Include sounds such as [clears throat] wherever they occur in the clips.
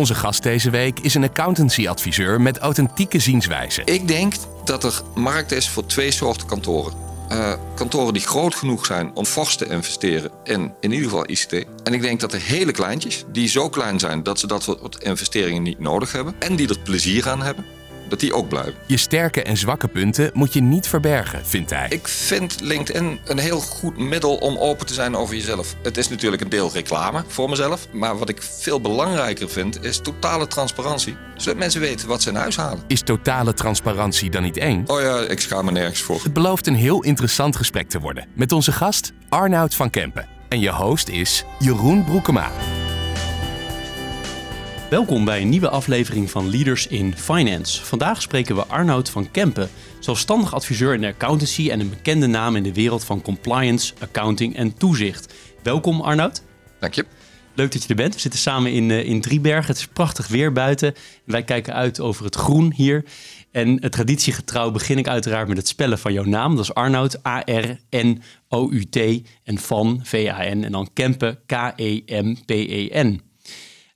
Onze gast deze week is een accountancy-adviseur met authentieke zienswijze. Ik denk dat er markt is voor twee soorten kantoren. Uh, kantoren die groot genoeg zijn om fors te investeren in in ieder geval ICT. En ik denk dat er hele kleintjes, die zo klein zijn dat ze dat soort investeringen niet nodig hebben en die er plezier aan hebben, dat die ook blijven. Je sterke en zwakke punten moet je niet verbergen, vindt hij. Ik vind LinkedIn een heel goed middel om open te zijn over jezelf. Het is natuurlijk een deel reclame voor mezelf. Maar wat ik veel belangrijker vind, is totale transparantie. Zodat mensen weten wat ze in huis halen. Is totale transparantie dan niet één? Oh ja, ik schaam me nergens voor. Het belooft een heel interessant gesprek te worden. Met onze gast Arnoud van Kempen. En je host is Jeroen Broekema. Welkom bij een nieuwe aflevering van Leaders in Finance. Vandaag spreken we Arnoud van Kempen, zelfstandig adviseur in de accountancy en een bekende naam in de wereld van compliance, accounting en toezicht. Welkom Arnoud. Dank je. Leuk dat je er bent. We zitten samen in, uh, in Driebergen. Het is prachtig weer buiten. Wij kijken uit over het groen hier. En het traditiegetrouw begin ik uiteraard met het spellen van jouw naam. Dat is Arnoud, A-R-N-O-U-T. En Van, V-A-N. En dan Kempen, K-E-M-P-E-N.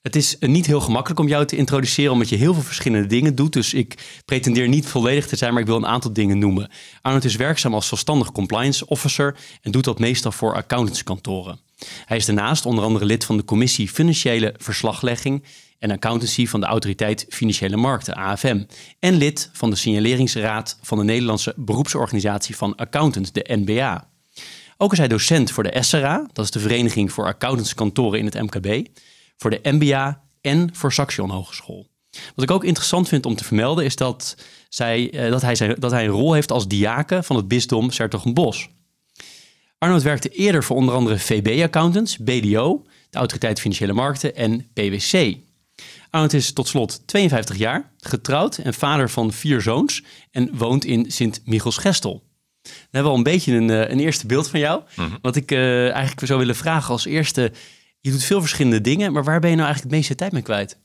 Het is niet heel gemakkelijk om jou te introduceren, omdat je heel veel verschillende dingen doet. Dus ik pretendeer niet volledig te zijn, maar ik wil een aantal dingen noemen. Arnold is werkzaam als zelfstandig compliance officer en doet dat meestal voor accountantskantoren. Hij is daarnaast onder andere lid van de commissie Financiële Verslaglegging en Accountancy van de Autoriteit Financiële Markten, AFM. En lid van de Signaleringsraad van de Nederlandse Beroepsorganisatie van Accountants, de NBA. Ook is hij docent voor de SRA, dat is de Vereniging voor Accountantskantoren in het MKB voor de MBA en voor Saxion Hogeschool. Wat ik ook interessant vind om te vermelden is dat, zij, eh, dat, hij, zijn, dat hij een rol heeft als diaken van het bisdom Sertogenbos. Arnold werkte eerder voor onder andere VB Accountants, BDO, de Autoriteit Financiële Markten en PwC. Arnold is tot slot 52 jaar, getrouwd en vader van vier zoons en woont in Sint-Michels-Gestel. We hebben al een beetje een, eh, een eerste beeld van jou. Mhm. Wat ik uh, eigenlijk zou willen vragen als eerste je doet veel verschillende dingen, maar waar ben je nou eigenlijk het meeste tijd mee kwijt?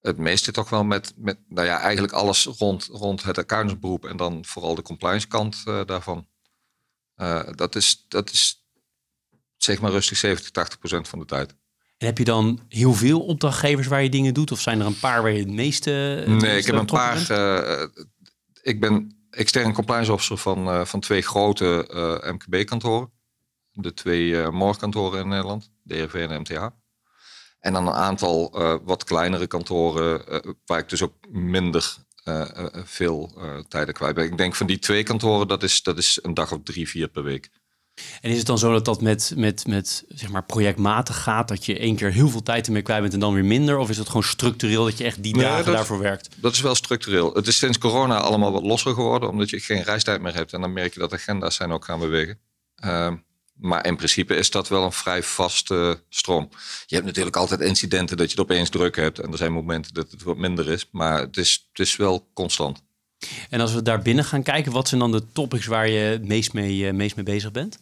Het meeste toch wel met, met nou ja, eigenlijk alles rond, rond het accountantsberoep en dan vooral de compliance kant uh, daarvan. Uh, dat, is, dat is zeg maar rustig 70, 80 procent van de tijd. En heb je dan heel veel opdrachtgevers waar je dingen doet? Of zijn er een paar waar je het meeste. nee, ik heb een paar. Uh, ik ben extern compliance officer van, van twee grote MKB-kantoren. De twee morgkantoren in Nederland. DRV en MTH. En dan een aantal uh, wat kleinere kantoren, uh, waar ik dus ook minder uh, veel tijden kwijt ben. Ik denk van die twee kantoren, dat is, dat is een dag of drie, vier per week. En is het dan zo dat dat met, met, met zeg maar projectmatig gaat, dat je één keer heel veel tijd ermee kwijt bent en dan weer minder? Of is het gewoon structureel dat je echt die dagen daarvoor werkt? Dat is wel structureel. Het is sinds corona allemaal wat losser geworden, omdat je geen reistijd meer hebt. En dan merk je dat agenda's zijn ook gaan bewegen. Ehm, maar in principe is dat wel een vrij vaste stroom. Je hebt natuurlijk altijd incidenten dat je het opeens druk hebt. En er zijn momenten dat het wat minder is. Maar het is, het is wel constant. En als we daar binnen gaan kijken, wat zijn dan de topics waar je het meest mee, uh, meest mee bezig bent?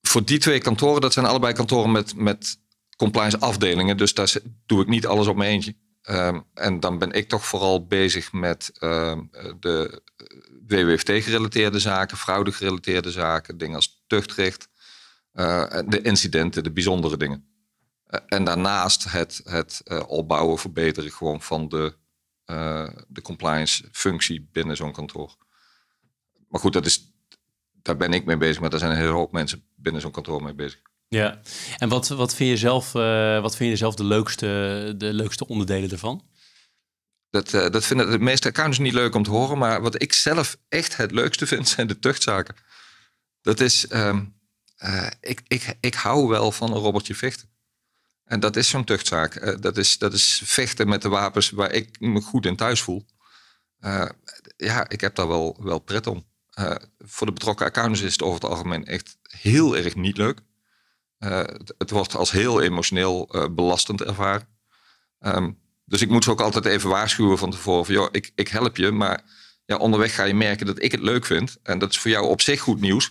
Voor die twee kantoren, dat zijn allebei kantoren met, met compliance afdelingen. Dus daar doe ik niet alles op mijn eentje. Um, en dan ben ik toch vooral bezig met uh, de WWFT-gerelateerde zaken, fraude-gerelateerde zaken, dingen als tuchtrecht, uh, de incidenten, de bijzondere dingen. Uh, en daarnaast het, het uh, opbouwen, verbeteren gewoon van de, de compliance-functie binnen zo'n kantoor. Maar goed, dat is, daar ben ik mee bezig, maar daar zijn een hele hoop mensen binnen zo'n kantoor mee bezig. Ja, en wat, wat, vind je zelf, wat vind je zelf de leukste, de leukste onderdelen ervan? Dat, uh, dat vinden de meeste accountants niet leuk om te horen. Maar wat ik zelf echt het leukste vind, zijn de tuchtzaken. Dat is, um, uh, ik, ik, ik hou wel van een robotje vechten. En dat is zo'n tuchtzaak. Uh, dat, is, dat is vechten met de wapens waar ik me goed in thuis voel. ja, ik heb daar wel, wel pret om. voor de betrokken accountants is het over het algemeen echt heel erg niet leuk. Het, het, wordt als heel emotioneel belastend ervaren. Um, dus ik moet ze ook altijd even waarschuwen van tevoren. Van, joh, ik, ik help je, maar Ja, onderweg ga je merken dat ik het leuk vind. En dat is voor jou op zich goed nieuws.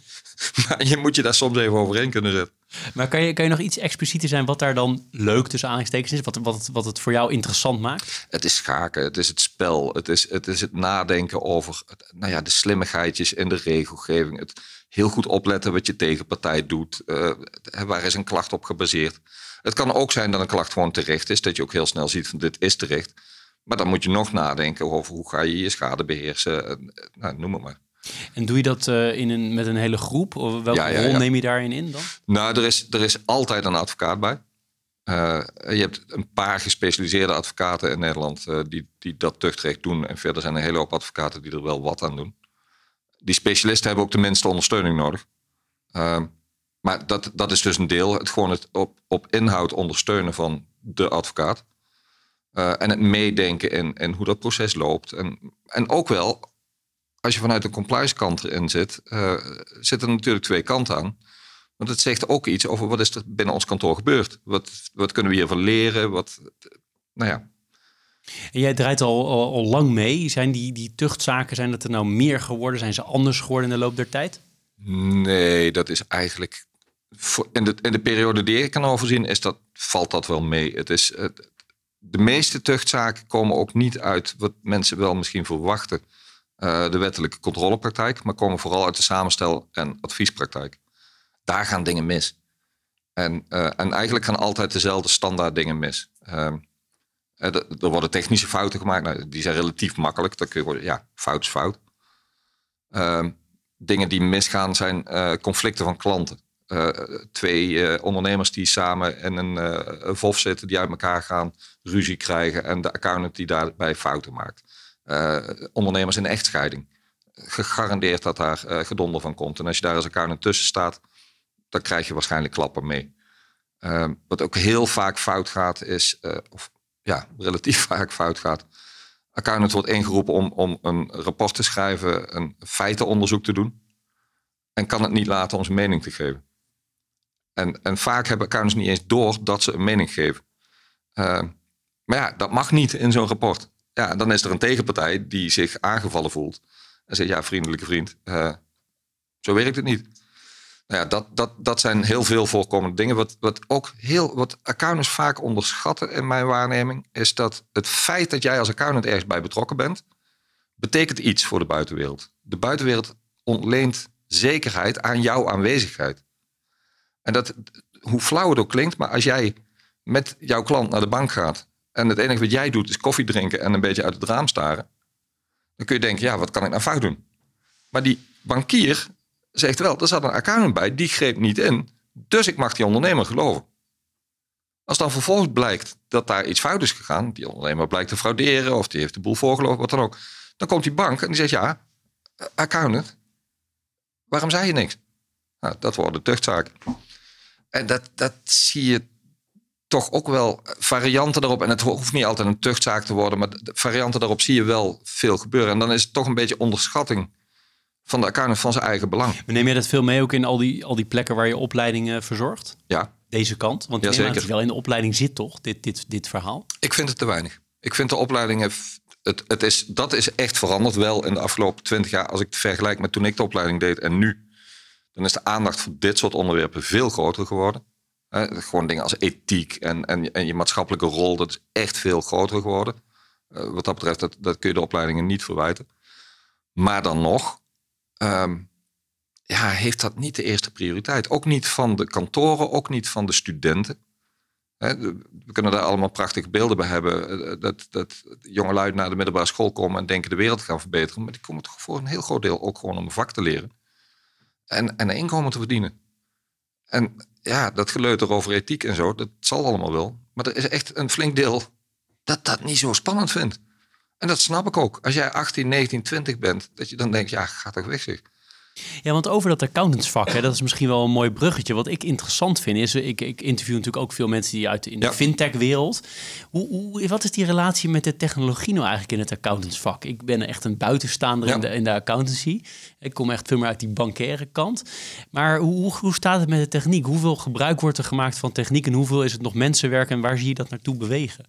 [laughs] maar je moet je daar soms even overheen kunnen zetten. Maar kan je, kan je nog iets explicieter zijn wat daar dan leuk tussen aanhalingstekens is? Wat, wat, het, wat het voor jou interessant maakt? Het is schaken, het is het spel, het is het, is het nadenken over nou ja, de slimmigheidjes in de regelgeving. Het heel goed opletten wat je tegenpartij doet. Uh, waar is een klacht op gebaseerd? Het kan ook zijn dat een klacht gewoon terecht is. Dat je ook heel snel ziet van dit is terecht. Maar dan moet je nog nadenken over hoe ga je je schade beheersen. Nou, noem het maar. En doe je dat uh, in een, met een hele groep? Of welke rol neem je daarin in dan? Nou, er is, er is altijd een advocaat bij. Uh, je hebt een paar gespecialiseerde advocaten in Nederland uh, die, die dat tuchtrecht doen. En verder zijn er een hele hoop advocaten die er wel wat aan doen. Die specialisten hebben ook de minste ondersteuning nodig. Uh, maar dat, dat is dus een deel. Het gewoon het op, op inhoud ondersteunen van de advocaat. en het meedenken in, in hoe dat proces loopt. En, en ook wel als je vanuit de compliance kant erin zit, uh, zitten er natuurlijk twee kanten aan. Want het zegt ook iets over wat is er binnen ons kantoor gebeurd. Wat, wat kunnen we hiervan leren? Wat, nou ja. En jij draait al, al, lang mee. Zijn die, die tuchtzaken, zijn dat er nou meer geworden? Zijn ze anders geworden in de loop der tijd? Nee, dat is eigenlijk... In de, in de periode die ik kan overzien, is dat, valt dat wel mee. Het is, de meeste tuchtzaken komen ook niet uit wat mensen wel misschien verwachten uh, de wettelijke controlepraktijk, maar komen vooral uit de samenstel- en adviespraktijk. Daar gaan dingen mis. En, uh, en eigenlijk gaan altijd dezelfde standaard dingen mis. Uh, er worden technische fouten gemaakt, nou, die zijn relatief makkelijk. Dat kun je, ja, fout is fout. Ehm, dingen die misgaan zijn conflicten van klanten. Twee ondernemers die samen in een VOF zitten, die uit elkaar gaan, ruzie krijgen en de accountant die daarbij fouten maakt uh, ondernemers in echtscheiding. Gegarandeerd dat daar uh, gedonder van komt. En als je daar als accountant tussen staat, dan krijg je waarschijnlijk klappen mee. Uh, wat ook heel vaak fout gaat, is, uh, of ja, [laughs] relatief vaak fout gaat. Accountant wordt ingeroepen om, om een rapport te schrijven, een feitenonderzoek te doen. En kan het niet laten om zijn mening te geven. En, en vaak hebben accountants niet eens door dat ze een mening geven. Uh, maar ja, dat mag niet in zo'n rapport. Ja, dan is er een tegenpartij die zich aangevallen voelt. En zegt, ja, vriendelijke vriend, uh, zo werkt het niet. Nou ja, dat, dat, dat zijn heel veel voorkomende dingen. Wat, wat ook heel, wat accountants vaak onderschatten in mijn waarneming, is dat het feit dat jij als accountant ergens bij betrokken bent, betekent iets voor de buitenwereld. De buitenwereld ontleent zekerheid aan jouw aanwezigheid. En dat, hoe flauw het ook klinkt, maar als jij met jouw klant naar de bank gaat en het enige wat jij doet is koffie drinken en een beetje uit het raam staren, dan kun je denken, ja, wat kan ik nou fout doen? Maar die bankier zegt wel, er zat een accountant bij, die greep niet in, dus ik mag die ondernemer geloven. Als dan vervolgens blijkt dat daar iets fout is gegaan, die ondernemer blijkt te frauderen of die heeft de boel voorgelopen, wat dan ook, dan komt die bank en die zegt, ja, accountant, waarom zei je niks? Nou, dat worden tuchtzaken. En dat, dat zie je toch ook wel varianten daarop. En het hoeft niet altijd een tuchtzaak te worden, maar varianten daarop zie je wel veel gebeuren. En dan is het toch een beetje onderschatting van de accountant van zijn eigen belang. Maar neem je dat veel mee ook in al die, al die plekken waar je opleidingen verzorgt? Ja. Deze kant? Want ja, zeker. wel in de opleiding zit toch, dit, dit, dit verhaal? Ik vind het te weinig. Ik vind de opleidingen, het, het is, dat is echt veranderd wel in de afgelopen twintig jaar. Als ik het vergelijk met toen ik de opleiding deed en nu. Dan is de aandacht voor dit soort onderwerpen veel groter geworden gewoon dingen als ethiek en, en, en je maatschappelijke rol, dat is echt veel groter geworden. Uh, wat dat betreft, dat, dat kun je de opleidingen niet verwijten. Maar dan nog, um, ja, heeft dat niet de eerste prioriteit. Ook niet van de kantoren, ook niet van de studenten. we kunnen daar allemaal prachtige beelden bij hebben. Eh, dat, dat jongelui naar de middelbare school komen en denken de wereld gaan verbeteren. Maar die komen toch voor een heel groot deel ook gewoon om een vak te leren. En, en inkomen te verdienen. En ja, dat geleuter over ethiek en zo, dat zal allemaal wel. Maar er is echt een flink deel dat dat niet zo spannend vindt. En dat snap ik ook. Als jij 18, 19, 20 bent, dat je dan denkt, ja, ga toch weg zeg. Ja, want over dat accountantsvak, hè, dat is misschien wel een mooi bruggetje. Wat ik interessant vind is, ik, ik interview natuurlijk ook veel mensen die uit in de fintech-wereld. Hoe, hoe, wat is die relatie met de technologie nou eigenlijk in het accountantsvak? Ik ben echt een buitenstaander in, de, in de accountancy. Ik kom echt veel meer uit die bankaire kant. Maar hoe, hoe staat het met de techniek? Hoeveel gebruik wordt er gemaakt van techniek en hoeveel is het nog mensenwerk en waar zie je dat naartoe bewegen?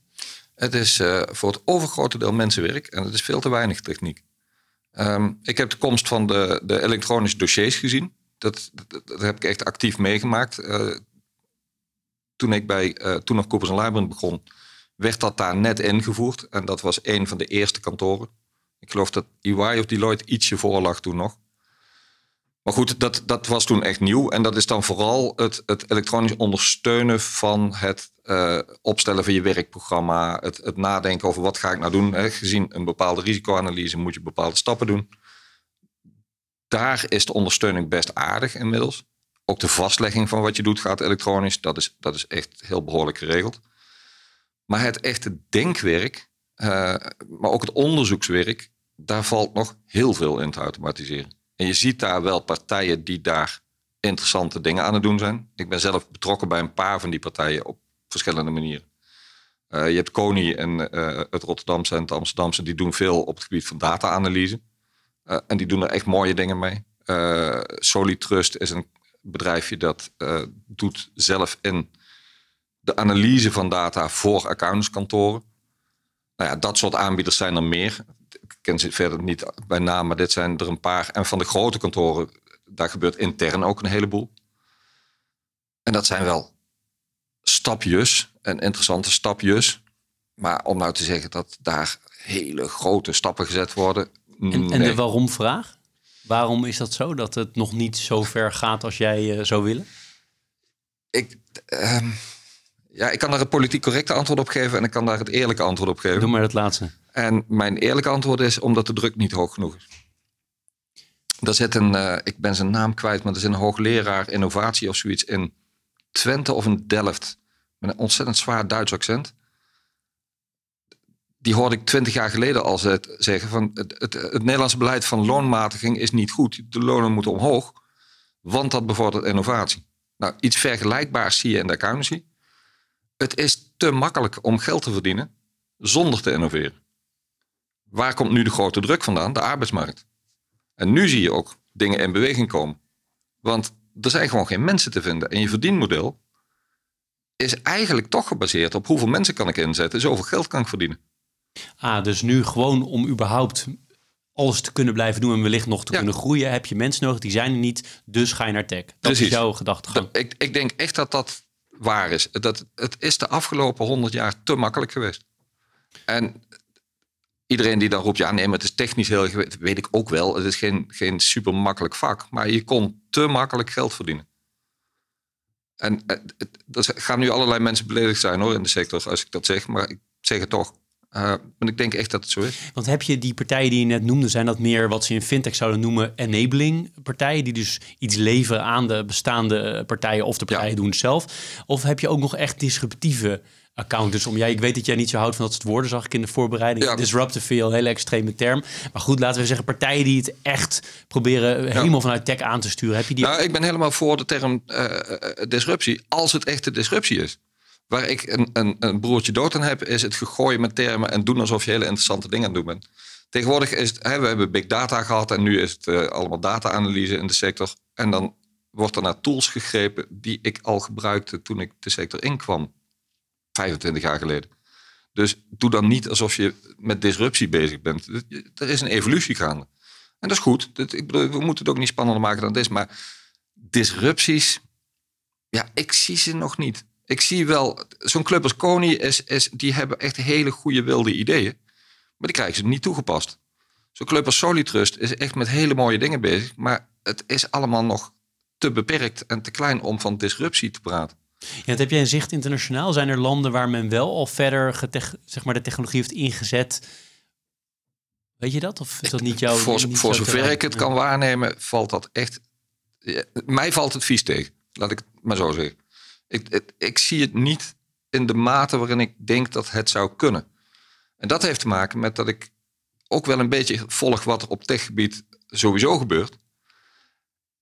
Het is uh, voor het overgrote deel mensenwerk en het is veel te weinig techniek. Ehm, ik heb de komst van de, de elektronische dossiers gezien. Dat, dat, heb ik echt actief meegemaakt. Uh, toen ik bij uh, toen nog Coopers Lybrand begon, werd dat daar net ingevoerd. En dat was een van de eerste kantoren. Ik geloof dat EY of Deloitte ietsje voor lag toen nog. Maar goed, dat, dat was toen echt nieuw. En dat is dan vooral het, het elektronisch ondersteunen van het uh, opstellen van je werkprogramma. Het, het, nadenken over wat ga ik nou doen. Hè. Gezien een bepaalde risicoanalyse moet je bepaalde stappen doen. Daar is de ondersteuning best aardig inmiddels. Ook de vastlegging van wat je doet gaat elektronisch. Dat is, dat is echt heel behoorlijk geregeld. Maar het echte denkwerk, uh, maar ook het onderzoekswerk, daar valt nog heel veel in te automatiseren. En je ziet daar wel partijen die daar interessante dingen aan het doen zijn. Ik ben zelf betrokken bij een paar van die partijen op verschillende manieren. Uh, je hebt Kony en uh, het Rotterdamse en het Amsterdamse, die doen veel op het gebied van data-analyse. Uh, en die doen er echt mooie dingen mee. Solitrust is een bedrijfje dat doet zelf in de analyse van data voor accountantskantoren. Nou ja, dat soort aanbieders zijn er meer ken ze verder niet bij naam, maar dit zijn er een paar. En van de grote kantoren, daar gebeurt intern ook een heleboel. En dat zijn wel stapjes en interessante stapjes. Maar om nou te zeggen dat daar hele grote stappen gezet worden. En, en de waarom-vraag? Waarom is dat zo dat het nog niet zo ver gaat als jij uh, zou willen? Ik, uh, ja, ik kan daar het politiek correcte antwoord op geven en ik kan daar het eerlijke antwoord op geven. Doe maar het laatste. En mijn eerlijke antwoord is omdat de druk niet hoog genoeg is. Er zit een, uh, ik ben zijn naam kwijt, maar er zit een hoogleraar innovatie of zoiets in Twente of in Delft. Met een ontzettend zwaar Duits accent. Die hoorde ik twintig jaar geleden al zeggen van het, het, het Nederlandse beleid van loonmatiging is niet goed. De lonen moeten omhoog, want dat bevordert innovatie. Nou, iets vergelijkbaars zie je in de accountancy. Het is te makkelijk om geld te verdienen zonder te innoveren. Waar komt nu de grote druk vandaan? De arbeidsmarkt. En nu zie je ook dingen in beweging komen. Want er zijn gewoon geen mensen te vinden. En je verdienmodel is eigenlijk toch gebaseerd op hoeveel mensen kan ik inzetten, zoveel geld kan ik verdienen. Ah, dus nu gewoon om überhaupt alles te kunnen blijven doen en wellicht nog te kunnen groeien, heb je mensen nodig, die zijn er niet, dus ga je naar tech. Dat Precies. is jouw gedachtegang. Ik, ik denk echt dat dat waar is. Dat, het is de afgelopen honderd jaar te makkelijk geweest. En iedereen die dan roept, ja nee, maar het is technisch heel weet ik ook wel. Het is geen, geen super makkelijk vak, maar je kon te makkelijk geld verdienen. En er eh, gaan nu allerlei mensen beledigd zijn hoor in de sector als ik dat zeg, maar ik zeg het toch. Uh, want ik denk echt dat het zo is. Want heb je die partijen die je net noemde, zijn dat meer wat ze in fintech zouden noemen enabling partijen, die dus iets leveren aan de bestaande partijen of de partijen doen het zelf? Of heb je ook nog echt disruptieve accountants om. Ja, ik weet dat jij niet zo houdt van dat soort woorden, zag ik in de voorbereiding. Ja. Disruptive veel, een hele extreme term. Maar goed, laten we zeggen, partijen die het echt proberen helemaal vanuit tech aan te sturen. Heb je die? Nou, ik ben helemaal voor de term uh, disruptie, als het echte disruptie is. Waar ik een, een, een broertje dood aan heb, is het gegooien met termen en doen alsof je hele interessante dingen aan het doen bent. Tegenwoordig is het, hè, we hebben big data gehad en nu is het uh, allemaal data-analyse in de sector. En dan wordt er naar tools gegrepen die ik al gebruikte toen ik de sector inkwam. 25 jaar geleden. Dus doe dan niet alsof je met disruptie bezig bent. Er is een evolutie gaande. En dat is goed. ik bedoel, we moeten het ook niet spannender maken dan dit. Maar disrupties, ja, ik zie ze nog niet. Ik zie wel, zo'n club als Kony, is, is, die hebben echt hele goede wilde ideeën. Maar die krijgen ze niet toegepast. Zo'n club als Solitrust is echt met hele mooie dingen bezig. Maar het is allemaal nog te beperkt en te klein om van disruptie te praten. Ja, heb jij een zicht internationaal? Zijn er landen waar men wel al verder zeg maar, de technologie heeft ingezet? Weet je dat? Of is dat niet jouw... Voor, voor zover ik het kan waarnemen, valt dat echt... mij valt het vies tegen. Laat ik het maar zo zeggen. Ik, ik zie het niet in de mate waarin ik denk dat het zou kunnen. En dat heeft te maken met dat ik ook wel een beetje volg wat er op techgebied sowieso gebeurt.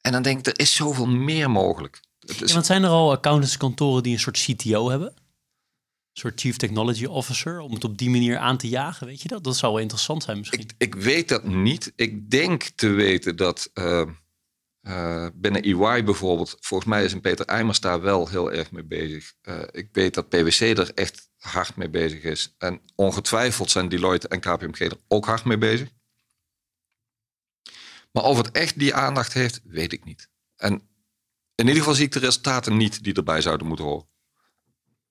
En dan denk ik, er is zoveel meer mogelijk. Ja, want zijn er al accountantskantoren die een soort CTO hebben? Een soort Chief Technology Officer, om het op die manier aan te jagen, weet je dat? Dat zou wel interessant zijn misschien. Ik, ik weet dat niet. Ik denk te weten dat uh, uh, binnen EY bijvoorbeeld, volgens mij is een Peter Eimers daar wel heel erg mee bezig. Uh, ik weet dat PwC er echt hard mee bezig is. En ongetwijfeld zijn Deloitte en KPMG er ook hard mee bezig. Maar of het echt die aandacht heeft, weet ik niet. En in ieder geval zie ik de resultaten niet die erbij zouden moeten horen.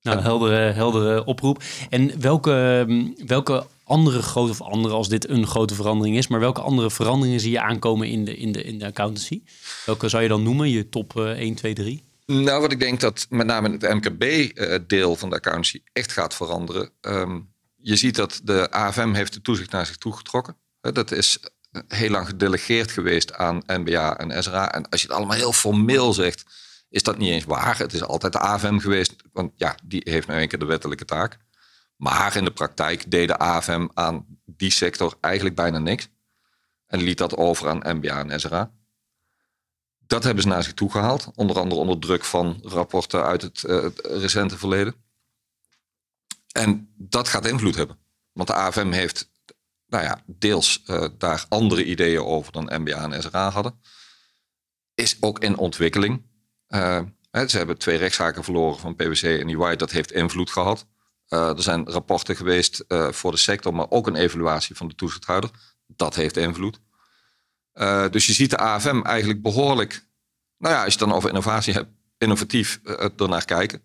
Nou, heldere, heldere oproep. En welke, welke andere grote, of andere als dit een grote verandering is, maar welke andere veranderingen zie je aankomen in de, in de, in de accountancy? Welke zou je dan noemen, je top uh, 1, 2, 3? Nou, wat ik denk dat met name het MKB-deel van de accountancy echt gaat veranderen. Um, je ziet dat de AFM heeft de toezicht naar zich toegetrokken. Dat is heel lang gedelegeerd geweest aan NBA en SRA. En als je het allemaal heel formeel zegt, is dat niet eens waar. Het is altijd de AFM geweest, want ja, die heeft nou een keer de wettelijke taak. Maar in de praktijk deed de AFM aan die sector eigenlijk bijna niks. En liet dat over aan MBA en SRA. Dat hebben ze naar zich toe gehaald. Onder andere onder druk van rapporten uit het, uh, het recente verleden. En dat gaat invloed hebben. Want de AFM heeft nou ja, deels uh, daar andere ideeën over dan MBA en SRA hadden. Is ook in ontwikkeling. Uh, ze hebben twee rechtszaken verloren van PwC en EY. Dat heeft invloed gehad. Uh, er zijn rapporten geweest voor de sector, maar ook een evaluatie van de toezichthouder. Dat heeft invloed. dus je ziet de AFM eigenlijk behoorlijk, nou ja, als je het dan over innovatie hebt, innovatief ernaar kijken.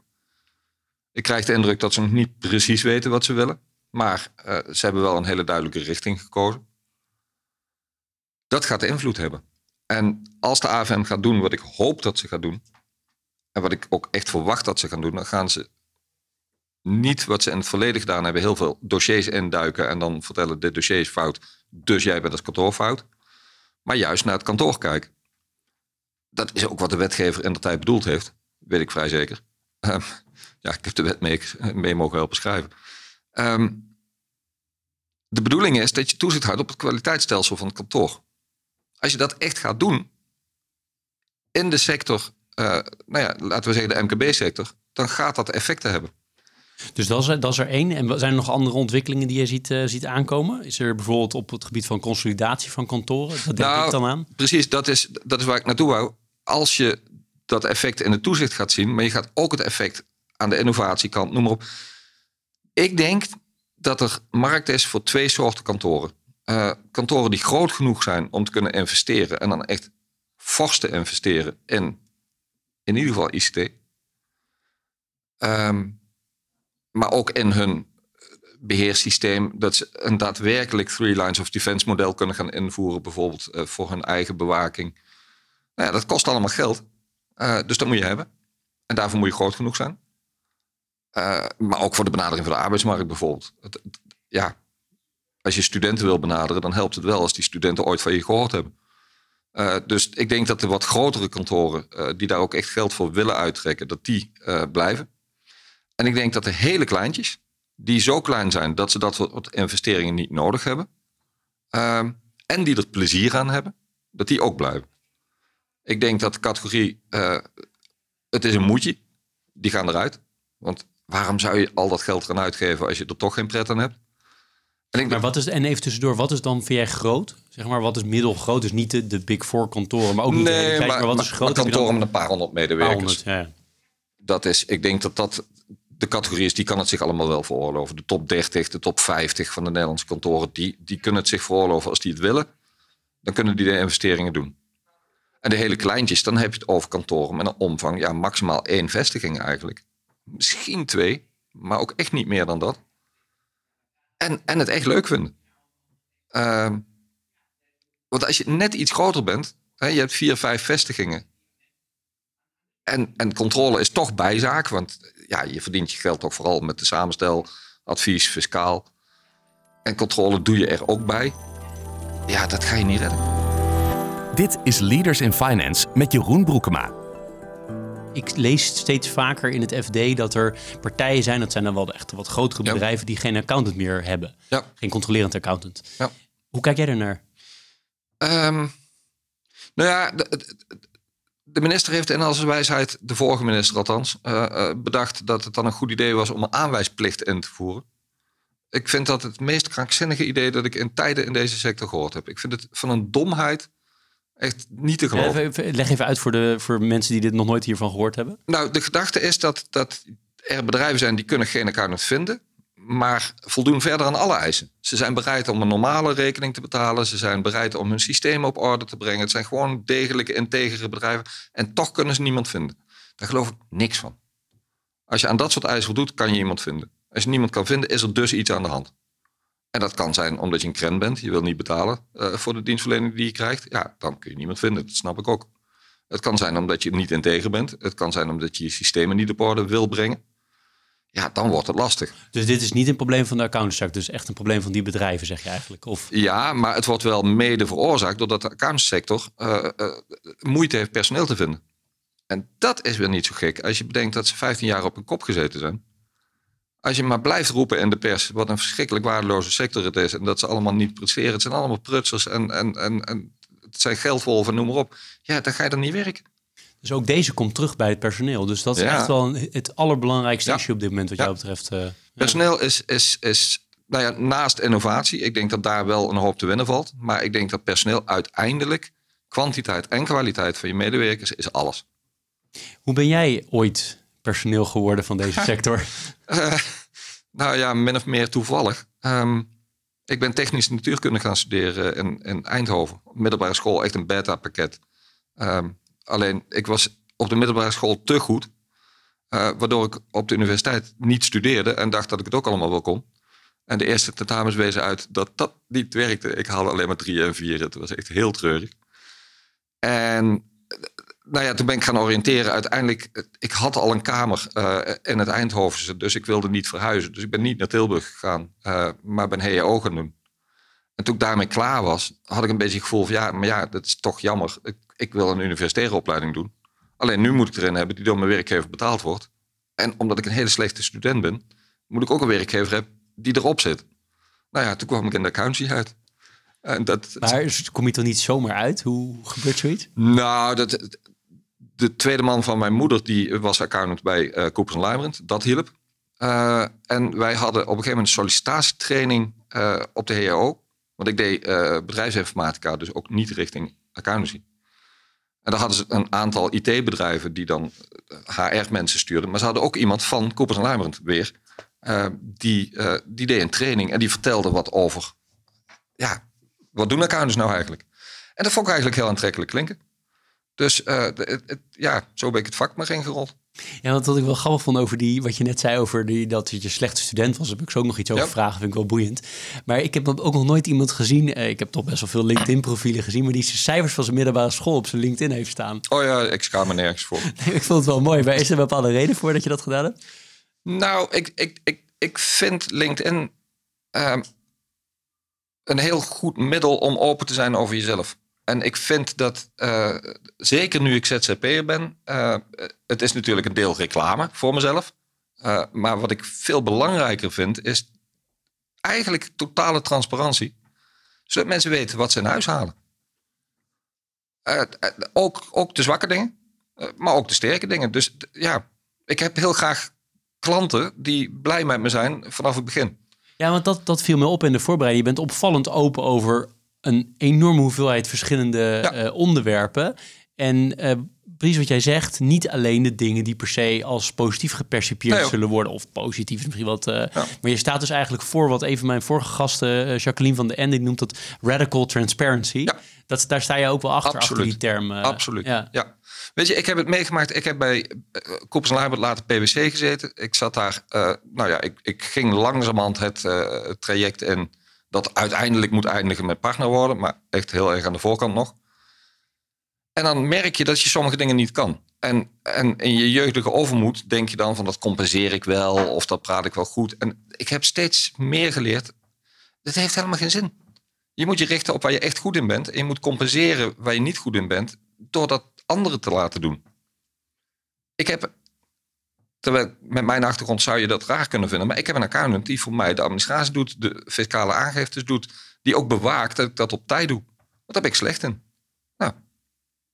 Ik krijg de indruk dat ze nog niet precies weten wat ze willen. Maar uh, ze hebben wel een hele duidelijke richting gekozen. Dat gaat invloed hebben. En als de AFM gaat doen wat ik hoop dat ze gaat doen, en wat ik ook echt verwacht dat ze gaan doen, dan gaan ze niet wat ze in het verleden gedaan hebben, heel veel dossiers induiken en dan vertellen: dit dossier is fout, dus jij bent als kantoor fout. Maar juist naar het kantoor kijken. Dat is ook wat de wetgever in de tijd bedoeld heeft, weet ik vrij zeker. [laughs] Ja, ik heb de wet mee mogen helpen schrijven. Um, de bedoeling is dat je toezicht houdt op het kwaliteitsstelsel van het kantoor. Als je dat echt gaat doen in de sector, uh, nou ja, laten we zeggen de MKB-sector, dan gaat dat effecten hebben. Dus dat is, dat is er één. En zijn er nog andere ontwikkelingen die je ziet, uh, ziet aankomen? Is er bijvoorbeeld op het gebied van consolidatie van kantoren? Dat denk nou, ik dan aan. Precies, dat is, dat is waar ik naartoe wou. Als je dat effect in de toezicht gaat zien, maar je gaat ook het effect aan de innovatiekant, noem maar op. Ik denk dat er markt is voor twee soorten kantoren. Uh, kantoren die groot genoeg zijn om te kunnen investeren en dan echt fors te investeren in in ieder geval ICT. Ehm, maar ook in hun beheerssysteem, dat ze een daadwerkelijk three lines of defense model kunnen gaan invoeren, bijvoorbeeld uh, voor hun eigen bewaking. Nou ja, dat kost allemaal geld. Uh, dus dat moet je hebben. En daarvoor moet je groot genoeg zijn. Uh, maar ook voor de benadering van de arbeidsmarkt bijvoorbeeld. Het, ja, als je studenten wil benaderen, dan helpt het wel als die studenten ooit van je gehoord hebben. Uh, dus ik denk dat de wat grotere kantoren, uh, die daar ook echt geld voor willen uittrekken, dat die blijven. En ik denk dat de hele kleintjes, die zo klein zijn dat ze dat soort investeringen niet nodig hebben, ehm, en die er plezier aan hebben, dat die ook blijven. Ik denk dat de categorie, het is een moedje, die gaan eruit. Want waarom zou je al dat geld gaan uitgeven als je er toch geen pret aan hebt? En, ik maar wat is, en even tussendoor, wat is dan vind jij groot? Zeg maar, wat is middelgroot? Dus niet de, de Big Four kantoren, maar ook niet nee, de maar, maar, wat is groot? kantoren met een paar honderd medewerkers. Paar honderd, ja. Dat is, ik denk dat dat de categorie is, die kan het zich allemaal wel veroorloven. De top 30, de top 50 van de Nederlandse kantoren, die, die kunnen het zich veroorloven als die het willen. Dan kunnen die de investeringen doen. En de hele kleintjes, dan heb je het over kantoren met een omvang, ja, maximaal één vestiging eigenlijk misschien twee, maar ook echt niet meer dan dat. En, en het echt leuk vinden. Uh, want als je net iets groter bent, hè, je hebt vier, vijf vestigingen. En, en controle is toch bijzaak, want ja, je verdient je geld toch vooral met de samenstel, advies, fiscaal. En controle doe je er ook bij. Ja, dat ga je niet redden. Dit is Leaders in Finance met Jeroen Broekema. Ik lees steeds vaker in het FD dat er partijen zijn, dat zijn dan wel de echte wat grotere bedrijven, die geen accountant meer hebben. Ja. Geen controlerend accountant. Ja. Hoe kijk jij er naar? Um, nou ja, de, de, minister heeft in al zijn wijsheid, de vorige minister althans, uh, bedacht dat het dan een goed idee was om een aanwijsplicht in te voeren. Ik vind dat het meest krankzinnige idee dat ik in tijden in deze sector gehoord heb. Ik vind het van een domheid Echt niet te geloven. leg even uit voor, de, voor mensen die dit nog nooit hiervan gehoord hebben. Nou, de gedachte is dat, dat er bedrijven zijn die kunnen geen accountant vinden. maar voldoen verder aan alle eisen. Ze zijn bereid om een normale rekening te betalen. Ze zijn bereid om hun systeem op orde te brengen. Het zijn gewoon degelijke, integere bedrijven. En toch kunnen ze niemand vinden. Daar geloof ik niks van. Als je aan dat soort eisen voldoet, kan je iemand vinden. Als je niemand kan vinden, is er dus iets aan de hand. En dat kan zijn omdat je een krent bent. Je wil niet betalen uh, voor de dienstverlening die je krijgt. Ja, dan kun je niemand vinden. Dat snap ik ook. Het kan zijn omdat je niet integer bent. Het kan zijn omdat je je systemen niet op orde wil brengen. Ja, dan wordt het lastig. Dus dit is niet een probleem van de accountantsector, dus echt een probleem van die bedrijven, zeg je eigenlijk? Of? Ja, maar het wordt wel mede veroorzaakt doordat de accountantssector uh, uh, moeite heeft personeel te vinden. En dat is weer niet zo gek als je bedenkt dat ze 15 jaar op een kop gezeten zijn. Als je maar blijft roepen in de pers wat een verschrikkelijk waardeloze sector het is en dat ze allemaal niet presteren, het zijn allemaal prutsers en, en, en, en het zijn geldwolven, noem maar op. Ja, dan ga je dan niet werken. Dus ook deze komt terug bij het personeel. Dus dat is echt wel het allerbelangrijkste issue op dit moment wat jou betreft. Uh, personeel is, is, is nou ja, naast innovatie. Ik denk dat daar wel een hoop te winnen valt. Maar ik denk dat personeel uiteindelijk kwantiteit en kwaliteit van je medewerkers is alles. Hoe ben jij ooit personeel geworden van deze [laughs] sector? uh, nou ja, min of meer toevallig. Um, ik ben technische natuurkunde gaan studeren in, in Eindhoven. Middelbare school, echt een beta-pakket. Um, alleen, ik was op de middelbare school te goed. Uh, waardoor ik op de universiteit niet studeerde en dacht dat ik het ook allemaal wel kon. En de eerste tentamens wezen uit dat dat niet werkte. Ik haalde alleen maar drie en vier. Het was echt heel treurig. En nou ja, toen ben ik gaan oriënteren. Uiteindelijk, ik had al een kamer uh, in het Eindhovense, dus ik wilde niet verhuizen. Dus ik ben niet naar Tilburg gegaan, uh, maar ben HEO gaan doen. En toen ik daarmee klaar was, had ik een beetje het gevoel van ja, maar ja, dat is toch jammer. Ik, ik wil een universitaire opleiding doen. Alleen nu moet ik erin hebben die door mijn werkgever betaald wordt. En omdat ik een hele slechte student ben, moet ik ook een werkgever hebben die erop zit. Nou ja, toen kwam ik in de accountancy uit. En dat, maar kom je er niet zomaar uit? Hoe gebeurt zoiets? Nou, dat, de tweede man van mijn moeder, die was accountant bij uh, Coopers Lybrand. Dat hielp. Uh, en wij hadden op een gegeven moment een sollicitatietraining uh, op de HRO. Want ik deed bedrijfsinformatica, dus ook niet richting accountancy. En daar hadden ze een aantal IT-bedrijven die dan HR-mensen stuurden. Maar ze hadden ook iemand van Coopers Lybrand weer. die, die deed een training en die vertelde wat over... Ja, wat doen accountants nou eigenlijk? En dat vond ik eigenlijk heel aantrekkelijk klinken. Dus uh, het, ja, zo ben ik het vak maar ingerold. Ja, want wat ik wel grappig vond over die, wat je net zei over die, dat je slechte student was, heb ik zo ook nog iets over vragen, vind ik wel boeiend. Maar ik heb ook nog nooit iemand gezien, eh, ik heb toch best wel veel LinkedIn-profielen gezien, maar die zijn cijfers van zijn middelbare school op zijn LinkedIn heeft staan. Oh ja, ik schaam me nergens voor. [laughs] ik vond het wel mooi, maar is er een bepaalde reden voor dat je dat gedaan hebt? Nou, ik, ik, ik, ik vind LinkedIn uh, een heel goed middel om open te zijn over jezelf. En ik vind dat, uh, zeker nu ik ZZP'er ben, uh, het is natuurlijk een deel reclame voor mezelf. Uh, maar wat ik veel belangrijker vind, is eigenlijk totale transparantie. Zodat mensen weten wat ze in huis halen. ook, ook de zwakke dingen, maar ook de sterke dingen. Dus ja, ik heb heel graag klanten die blij met me zijn vanaf het begin. Ja, want dat, dat viel me op in de voorbereiding. Je bent opvallend open over een enorme hoeveelheid verschillende eh, onderwerpen. En uh, precies wat jij zegt, niet alleen de dingen die per se als positief gepercipieerd zullen worden. Of positief is misschien wat. Uh, Maar je staat dus eigenlijk voor wat een van mijn vorige gasten, Jacqueline van de Ende, noemt dat radical transparency. Ja. Dat, daar sta je ook wel achter, Absoluut. achter die term. Absoluut. Ja. ja. Weet je, ik heb het meegemaakt. Ik heb bij uh, Koppels en later PwC gezeten. Ik zat daar, nou ja, ik, ik ging langzamerhand het traject in dat uiteindelijk moet eindigen met partner worden, maar echt heel erg aan de voorkant nog. En dan merk je dat je sommige dingen niet kan. En, en in je jeugdige overmoed denk je dan van dat compenseer ik wel of dat praat ik wel goed. En ik heb steeds meer geleerd, dat heeft helemaal geen zin. Je moet je richten op waar je echt goed in bent en je moet compenseren waar je niet goed in bent door dat anderen te laten doen. Ik heb Terwijl met mijn achtergrond zou je dat raar kunnen vinden. Maar ik heb een accountant die voor mij de administratie doet, de fiscale aangiftes doet, die ook bewaakt dat ik dat op tijd doe. Wat heb ik slecht in? Nou,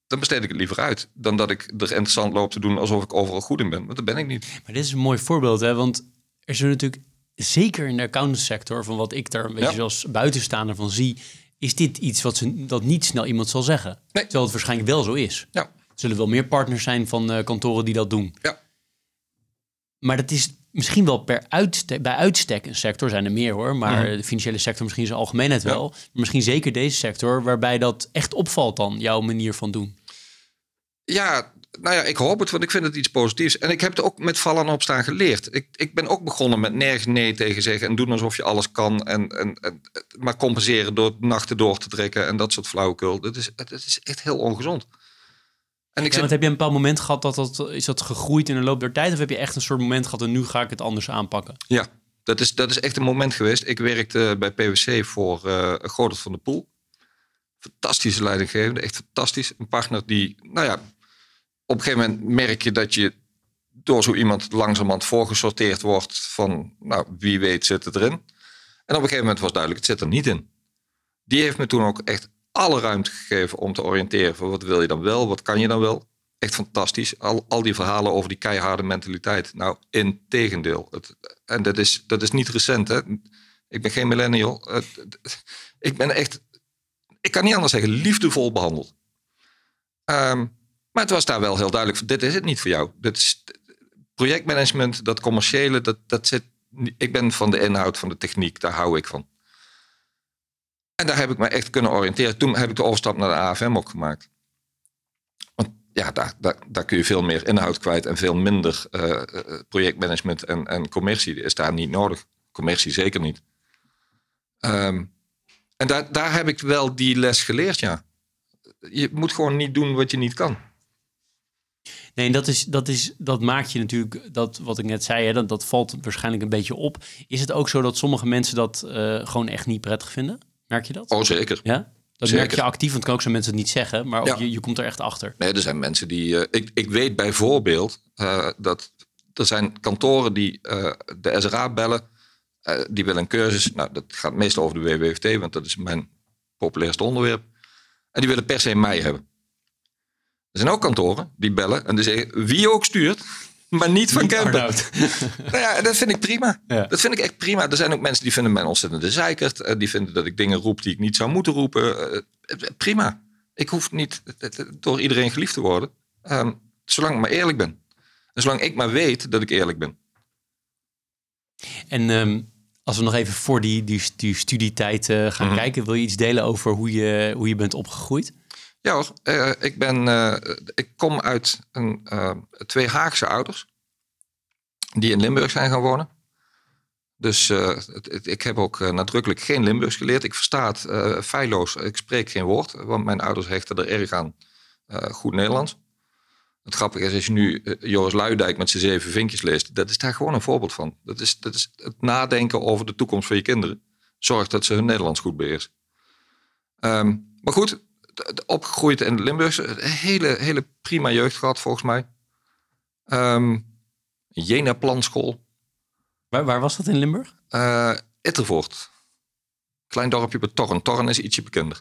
dan besteed ik het liever uit dan dat ik er interessant loop te doen alsof ik overal goed in ben. Want dat ben ik niet. Maar dit is een mooi voorbeeld, hè? want er zijn natuurlijk zeker in de accountantsector, van wat ik daar een beetje ja. als buitenstaander van zie, is dit iets wat ze, dat niet snel iemand zal zeggen. Nee. Terwijl het waarschijnlijk wel zo is. Ja. Er zullen wel meer partners zijn van uh, kantoren die dat doen. Ja. Maar dat is misschien wel per uitstek, bij uitstek een sector, zijn er meer hoor, maar de financiële sector misschien zijn algemeenheid wel. Maar misschien zeker deze sector, waarbij dat echt opvalt dan, jouw manier van doen. Ja, nou ja, ik hoop het, want ik vind het iets positiefs. En ik heb het ook met vallen en opstaan geleerd. Ik, ik ben ook begonnen met nergens nee tegen zeggen en doen alsof je alles kan. En, en, en maar compenseren door nachten door te trekken en dat soort flauwekul. Dat is, dat is echt heel ongezond. En ik ja, heb je een bepaald moment gehad dat dat is dat gegroeid in de loop der tijd? Of heb je echt een soort moment gehad en nu ga ik het anders aanpakken? Ja, dat is, dat is echt een moment geweest. Ik werkte bij PwC voor uh, Godert van de Poel. Fantastische leidinggevende, echt fantastisch. Een partner die, nou ja, op een gegeven moment merk je dat je door zo iemand langzamerhand voorgesorteerd wordt van, nou, wie weet zit het erin. En op een gegeven moment was duidelijk, het zit er niet in. Die heeft me toen ook echt alle ruimte gegeven om te oriënteren van wat wil je dan wel, wat kan je dan wel. Echt fantastisch. Al, al die verhalen over die keiharde mentaliteit. Nou, in tegendeel. Het, en dat is, dat is niet recent. Hè? Ik ben geen millennial. ik ben echt, ik kan niet anders zeggen, liefdevol behandeld. Ehm, maar het was daar wel heel duidelijk. Dit is het niet voor jou. Dit is, projectmanagement, dat commerciële, dat, dat zit. Ik ben van de inhoud van de techniek, daar hou ik van. En daar heb ik me echt kunnen oriënteren. Toen heb ik de overstap naar de AFM ook gemaakt. Want ja, daar, daar, daar kun je veel meer inhoud kwijt en veel minder uh, projectmanagement en, en commercie is daar niet nodig. Commercie zeker niet. Um, en daar, daar heb ik wel die les geleerd, ja. Je moet gewoon niet doen wat je niet kan. Nee, dat, is, dat, is, dat maakt je natuurlijk, dat, wat ik net zei, hè, dat, dat valt waarschijnlijk een beetje op. Is het ook zo dat sommige mensen dat uh, gewoon echt niet prettig vinden? Merk je dat? Oh, zeker. Ja? Dat zeker. merk je actief, want kan ook zo mensen het niet zeggen, maar ja. je, je komt er echt achter. Nee, er zijn mensen die. Uh, ik, ik weet bijvoorbeeld uh, dat er zijn kantoren die uh, de SRA bellen. die willen een cursus. Nou, dat gaat meestal over de WWFT, want dat is mijn populairste onderwerp. En die willen per se mij hebben. Er zijn ook kantoren die bellen en die zeggen: wie ook stuurt, maar niet van Kempen. [laughs] nou ja, dat vind ik prima. Dat vind ik echt prima. Er zijn ook mensen die vinden mij ontzettend de zeikert. Eh, die vinden dat ik dingen roep die ik niet zou moeten roepen. Eh, eh, prima. Ik hoef niet door iedereen geliefd te worden. Ehm, zolang ik maar eerlijk ben. En zolang ik maar weet dat ik eerlijk ben. En um, als we nog even voor die, die, die studietijd uh, gaan mm -hmm. kijken, wil je iets delen over hoe je, hoe je bent opgegroeid? Ja hoor, uh, ik, ben, uh, ik kom uit een, uh, twee Haagse ouders die in Limburg zijn gaan wonen. Dus ik heb ook nadrukkelijk geen Limburgs geleerd. Ik versta het feilloos, ik spreek geen woord, want mijn ouders hechten er erg aan goed Nederlands. Het grappige is, als je nu Joris Luidijk met zijn zeven vinkjes leest, dat is daar gewoon een voorbeeld van. Dat is, dat is het nadenken over de toekomst van je kinderen. Zorg dat ze hun Nederlands goed beheersen. Um, maar goed, opgegroeid in Limburg. Een hele, hele prima jeugd gehad, volgens mij. Um, Jena Planschool. Waar, waar was dat in Limburg? Uh, Ittervoort. Klein dorpje bij Torren. Torren is ietsje bekender.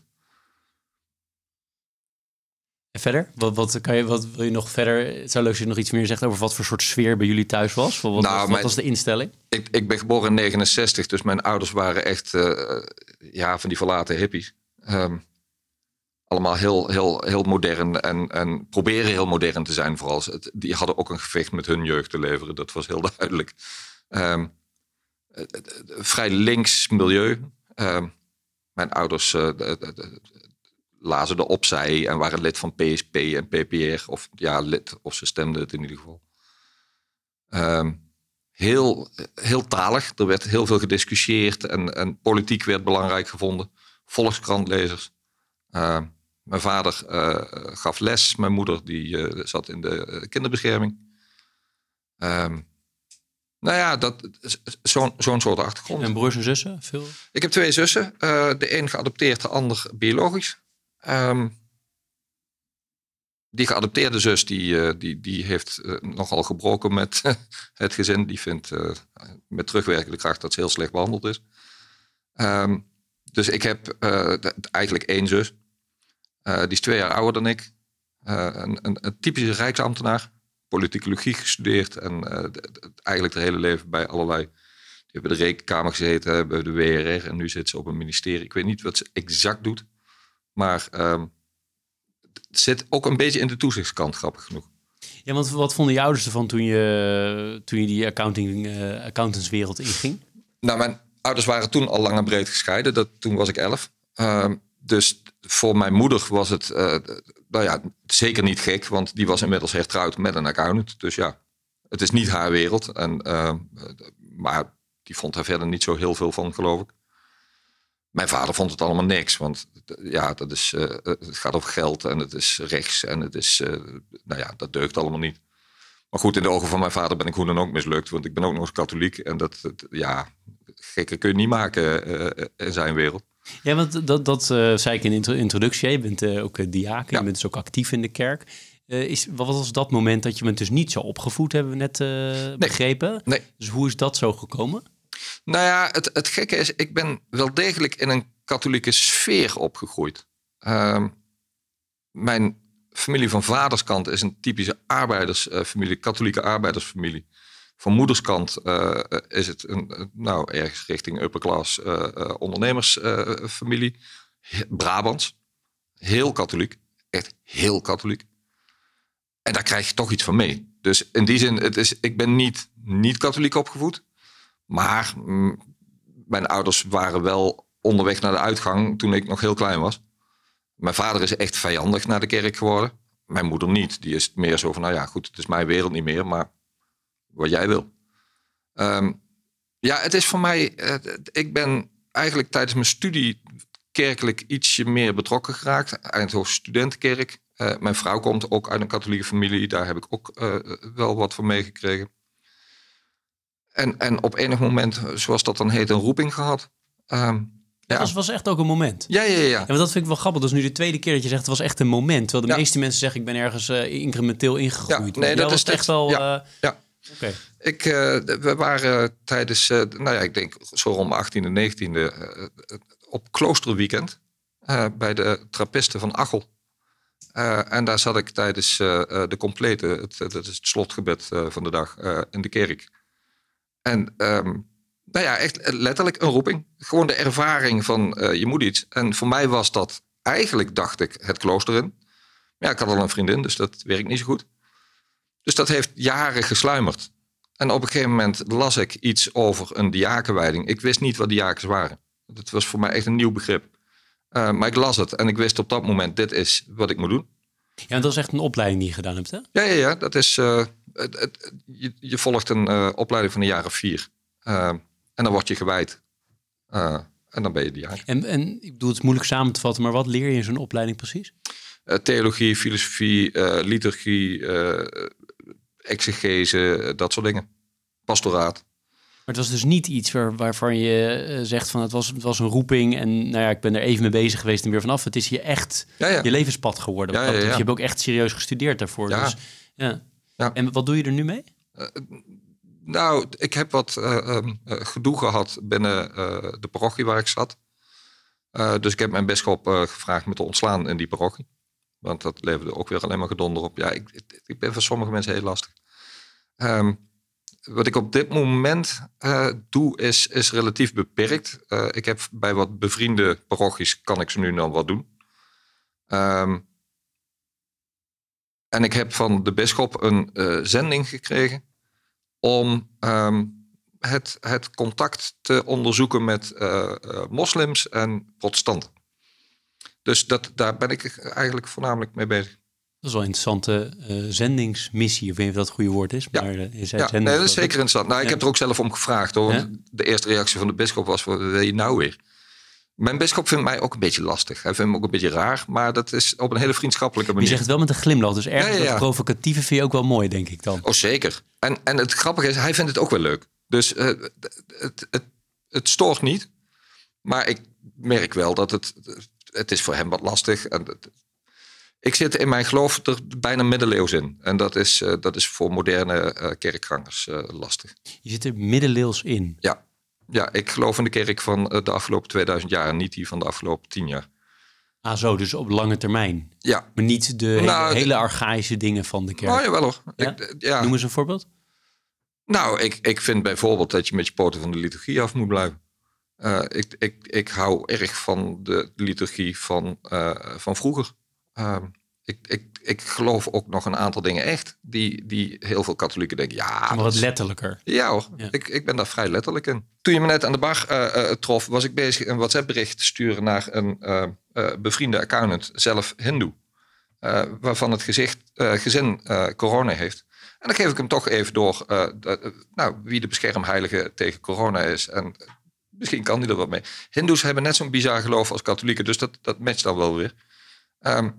En verder? Wat, wat, kan je, wat wil je nog verder? Het zou leuk als je nog iets meer zegt over wat voor soort sfeer bij jullie thuis was. Wat, nou, wat, wat was de instelling? Ik, ik ben geboren in 69, dus mijn ouders waren echt uh, ja, van die verlaten hippies. Um, allemaal heel, heel, heel modern en, en proberen heel modern te zijn. Vooral. Die hadden ook een gevecht met hun jeugd te leveren. Dat was heel [laughs] duidelijk. Um, vrij links milieu. Um, mijn ouders uh, lazen de opzij en waren lid van PSP en PPR. Of ja, lid, of ze stemden het in ieder geval. Um, heel, heel talig. Er werd heel veel gediscussieerd en, en politiek werd belangrijk gevonden. Volkskrantlezers. Mijn vader uh, gaf les. Mijn moeder die uh, zat in de uh, kinderbescherming. Um, nou ja, dat, zo'n zo'n soort achtergrond. En broers en zussen? Veel? Ik heb twee zussen. de een geadopteerd, de ander biologisch. Um, die geadopteerde zus die, die, die heeft nogal gebroken met [laughs] het gezin. Die vindt met terugwerkende kracht dat ze heel slecht behandeld is. Um, dus ik heb eigenlijk één zus. Uh, die is twee jaar ouder dan ik. Uh, een, een, een, typische rijksambtenaar. Politicologie gestudeerd. En de, eigenlijk het hele leven bij allerlei... Die hebben de rekenkamer gezeten, bij de WRR. En nu zit ze op een ministerie. Ik weet niet wat ze exact doet. Maar um, het zit ook een beetje in de toezichtskant, grappig genoeg. Ja, want wat vonden je ouders ervan toen je, toen je die accounting, uh, accountantswereld inging? Nou, mijn ouders waren toen al lang en breed gescheiden. Dat, toen was ik elf. Uh, dus voor mijn moeder was het, uh, nou ja, zeker niet gek, want die was inmiddels hertrouwd met een accountant. Dus ja, het is niet haar wereld. En, uh, maar die vond er verder niet zo heel veel van, geloof ik. Mijn vader vond het allemaal niks, want ja, dat is, uh, het gaat over geld en het is rechts en het is, nou ja, dat deugt allemaal niet. Maar goed, in de ogen van mijn vader ben ik hoe dan ook mislukt, want ik ben ook nog eens katholiek. En dat, ja, gekker kun je niet maken in zijn wereld. Ja, want dat, dat uh, zei ik in de introductie. Je bent uh, ook diaken, je bent dus ook actief in de kerk. Uh, is, wat was dat moment dat je bent dus niet zo opgevoed, hebben we net nee. begrepen? Nee. Dus hoe is dat zo gekomen? Nou ja, het, het gekke is, ik ben wel degelijk in een katholieke sfeer opgegroeid. Ehm, mijn familie van vaderskant is een typische arbeidersfamilie, katholieke arbeidersfamilie. Van moederskant uh, is het een, nou, ergens richting upper class ondernemersfamilie. Brabants. Heel katholiek. Echt heel katholiek. En daar krijg je toch iets van mee. Dus in die zin, het is, ik ben niet, niet katholiek opgevoed. Maar mm, mijn ouders waren wel onderweg naar de uitgang toen ik nog heel klein was. Mijn vader is echt vijandig naar de kerk geworden. Mijn moeder niet. Die is meer zo van, nou ja, goed, het is mijn wereld niet meer. Maar wat jij wil. Ehm, ja, het is voor mij. Uh, ik ben eigenlijk tijdens mijn studie kerkelijk ietsje meer betrokken geraakt. Eindhoven Studentenkerk. Uh, mijn vrouw komt ook uit een katholieke familie. Daar heb ik ook uh, wel wat van meegekregen. En, en op enig moment, zoals dat dan heet, een roeping gehad. Um, ja. Dat was, was echt ook een moment. Ja, ja, ja. ja. En dat vind ik wel grappig. Dat is nu de tweede keer dat je zegt het was echt een moment. Terwijl de meeste mensen zeggen ik ben ergens uh, incrementeel ingegroeid. Ja, nee, dat is echt wel. Ja. Ik, uh, we waren tijdens, uh, nou ja, ik denk zo rond 18e en 19e uh, op kloosterweekend bij de trappisten van Achel. en daar zat ik tijdens de complete, het, dat is het slotgebed van de dag, in de kerk. En um, nou ja, echt letterlijk een roeping. Gewoon de ervaring van je moet iets. En voor mij was dat eigenlijk, dacht ik, het klooster in. Ja, ik had al een vriendin, dus dat werkt niet zo goed. Dus dat heeft jaren gesluimerd. En op een gegeven moment las ik iets over een diakenwijding. Ik wist niet wat diakens waren. Dat was voor mij echt een nieuw begrip. Uh, maar ik las het en ik wist op dat moment, dit is wat ik moet doen. Ja, en dat is echt een opleiding die je gedaan hebt, hè? Ja, ja, ja. Dat is, uh, het, het, je, je, volgt een uh, opleiding van een jaar of vier. en dan word je gewijd. en dan ben je diaken. En, en ik bedoel, het is moeilijk samen te vatten, maar wat leer je in zo'n opleiding precies? theologie, filosofie, liturgie, exegese, dat soort dingen. Pastoraat. Maar het was dus niet iets waar, waarvan je uh, zegt van het was, het was een roeping en nou ja, ik ben er even mee bezig geweest en weer vanaf. Het is je echt ja, ja. je levenspad geworden. Ja, je hebt ook echt serieus gestudeerd daarvoor. Dus, ja. En wat doe je er nu mee? Uh, nou, ik heb wat uh, gedoe gehad binnen de parochie waar ik zat. dus ik heb mijn bischop gevraagd me te ontslaan in die parochie. Want dat leverde ook weer alleen maar gedonder op. Ja, ik, ik ben voor sommige mensen heel lastig. Um, wat ik op dit moment uh, doe, is, is relatief beperkt. Uh, ik heb bij wat bevriende parochies, kan ik ze nu dan wat doen. Um, en ik heb van de bisschop een uh, zending gekregen om um, het, het contact te onderzoeken met moslims en protestanten. Dus dat, daar ben ik eigenlijk voornamelijk mee bezig. Dat is wel een interessante uh, zendingsmissie, of weet je of dat het goede woord is. Maar ja, uh, ja. Nee, dat is zeker interessant. Nou, ik heb er ook zelf om gevraagd hoor. Ja? De eerste reactie van de bischop was: wat wil je nou weer? Mijn bischop vindt mij ook een beetje lastig. Hij vindt me ook een beetje raar, maar dat is op een hele vriendschappelijke manier. Je zegt het wel met een glimlach, dus ergens ja, provocatieve vind je ook wel mooi, denk ik dan. Oh, zeker. En, en het grappige is, hij vindt het ook wel leuk. Dus uh, het, het, het, het stoort niet. Maar ik merk wel dat het, het is voor hem wat lastig. En ik zit in mijn geloof er bijna middeleeuws in. En dat is, uh, dat is voor moderne uh, kerkgangers uh, lastig. Je zit er middeleeuws in? Ja. ja, ik geloof in de kerk van de afgelopen 2000 jaar en niet die van de afgelopen 10 jaar. Ah, zo, dus op lange termijn. Ja. Maar niet de nou, hele, hele archaïsche dingen van de kerk. Oh ja, wel hoor. Ja? Ik, ja. Noem eens een voorbeeld. Nou, ik, ik vind bijvoorbeeld dat je met je poten van de liturgie af moet blijven. Uh, ik, ik, ik hou erg van de liturgie van, uh, van vroeger. Uh, Ik, ik, ik geloof ook nog een aantal dingen echt. Die, die heel veel katholieken denken. Ja, Maar wat is- letterlijker. ja hoor, Ja. Ik, ik ben daar vrij letterlijk in. Toen je me net aan de bar eh, eh, trof, was ik bezig een WhatsApp-bericht te sturen naar een eh, eh, bevriende accountant, zelf Hindoe, eh, waarvan het gezicht, eh, gezin eh, corona heeft. En dan geef ik hem toch even door eh, dat, eh, nou, wie de beschermheilige tegen corona is. En misschien kan hij er wat mee. Hindoes hebben net zo'n bizar geloof als katholieken, dus dat, dat matcht dan wel weer. Ehm,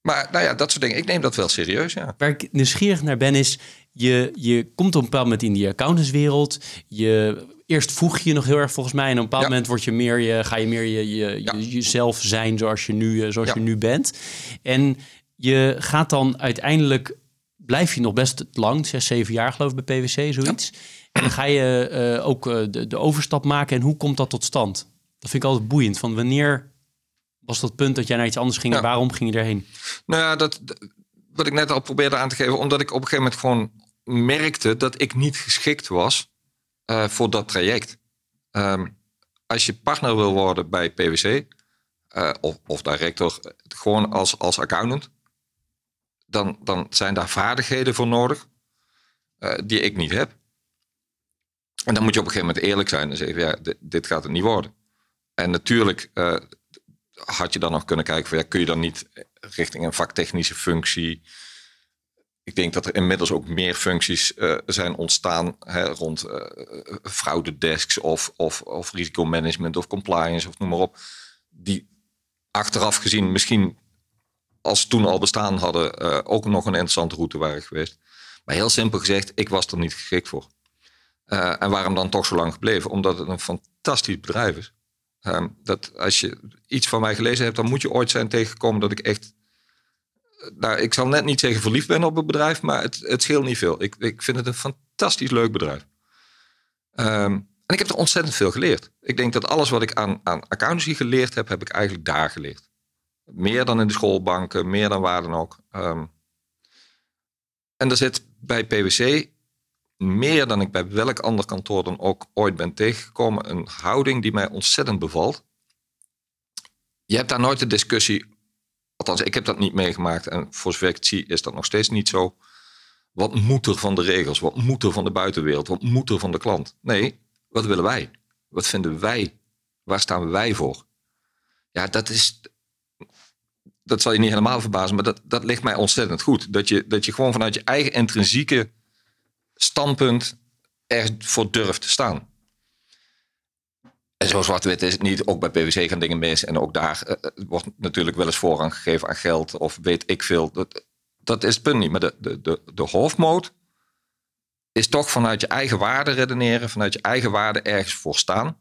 maar nou ja, dat soort dingen. Ik neem dat wel serieus, ja. Waar ik nieuwsgierig naar ben is, je, je komt op een bepaald moment in die accountantswereld. Je, eerst voeg je je nog heel erg volgens mij. En op een bepaald Ja. moment word je meer, je, ga je meer je, je, Ja. je- jezelf zijn zoals je nu, eh, zoals Ja. je nu bent. En je gaat dan uiteindelijk, blijf je nog best lang, zes, zeven jaar geloof ik bij PwC, zoiets. En ga je eh, ook eh, de, de overstap maken. En hoe komt dat tot stand? Dat vind ik altijd boeiend. Van wanneer was dat punt dat jij naar iets anders ging en waarom ging je erheen? Nou ja, dat, wat ik net al probeerde aan te geven, omdat ik op een gegeven moment gewoon merkte dat ik niet geschikt was eh, voor dat traject. Ehm, als je partner wil worden bij PwC of, of director, gewoon als, als accountant, dan, dan zijn daar vaardigheden voor nodig die ik niet heb. En dan moet je op een gegeven moment eerlijk zijn en zeggen, ja, dit, gaat het niet worden. En natuurlijk eh, had je dan nog kunnen kijken van ja, kun je dan niet richting een vaktechnische functie. Ik denk dat er inmiddels ook meer functies eh, zijn ontstaan hè, rond eh fraudedesks of, of, of risicomanagement of compliance of noem maar op. Die achteraf gezien misschien als toen al bestaan hadden ook nog een interessante route waren geweest. Maar heel simpel gezegd, ik was er niet geschikt voor. Eh, en waarom dan toch zo lang gebleven? Omdat het een fantastisch bedrijf is. Ehm, dat als je iets van mij gelezen hebt, dan moet je ooit zijn tegengekomen dat ik echt. Nou, ik zal net niet zeggen verliefd ben op het bedrijf, maar het, het scheelt niet veel. Ik, ik vind het een fantastisch leuk bedrijf. Ehm, en ik heb er ontzettend veel geleerd. Ik denk dat alles wat ik aan, aan accountancy geleerd heb, heb ik eigenlijk daar geleerd. Meer dan in de schoolbanken, meer dan waar dan ook. Ehm, en er zit bij PwC meer dan ik bij welk ander kantoor dan ook ooit ben tegengekomen, een houding die mij ontzettend bevalt. Je hebt daar nooit de discussie, althans ik heb dat niet meegemaakt en voor zover ik het zie is dat nog steeds niet zo. Wat moet er van de regels? Wat moet er van de buitenwereld? Wat moet er van de klant? Nee, wat willen wij? Wat vinden wij? Waar staan wij voor? Ja, dat is, dat zal je niet helemaal verbazen, maar dat, dat ligt mij ontzettend goed. Dat je, dat je gewoon vanuit je eigen intrinsieke standpunt ervoor durft te staan. En zo zwart-wit is het niet. Ook bij PwC gaan dingen mis. En ook daar eh, eh, wordt natuurlijk wel eens voorrang gegeven aan geld. Of weet ik veel. Dat, dat is het punt niet. Maar de, de, de, de hoofdmoot is toch vanuit je eigen waarde redeneren. Vanuit je eigen waarde ergens voor staan.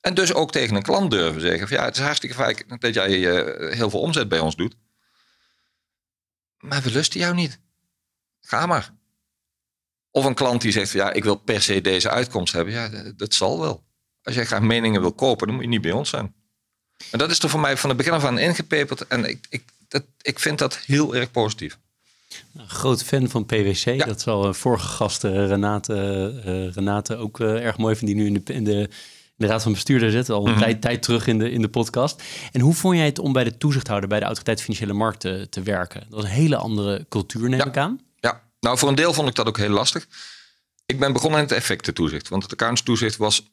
En dus ook tegen een klant durven zeggen. Van, ja, het is hartstikke fijn dat jij eh, heel veel omzet bij ons doet. Maar we lusten jou niet. Ga maar. Of een klant die zegt, van, ja, ik wil per se deze uitkomst hebben. Ja, dat, zal wel. Als jij graag meningen wil kopen, dan moet je niet bij ons zijn. En dat is er voor mij van het begin af aan ingepeperd. En ik, ik, dat, ik vind dat heel erg positief. Nou, groot fan van PwC. Dat zal een vorige gast eh, Renate, eh, Renate ook eh, erg mooi vinden. Die nu in de, in de, in de raad van bestuurder zit. Al een Mhm. tijd, tijd terug in de, in de podcast. En hoe vond jij het om bij de toezichthouder bij de Autoriteit Financiële Markten te werken? Dat was een hele andere cultuur, neem Ja. ik aan. Nou voor een deel vond ik dat ook heel lastig. Ik ben begonnen in het effectentoezicht. Want het accountstoezicht was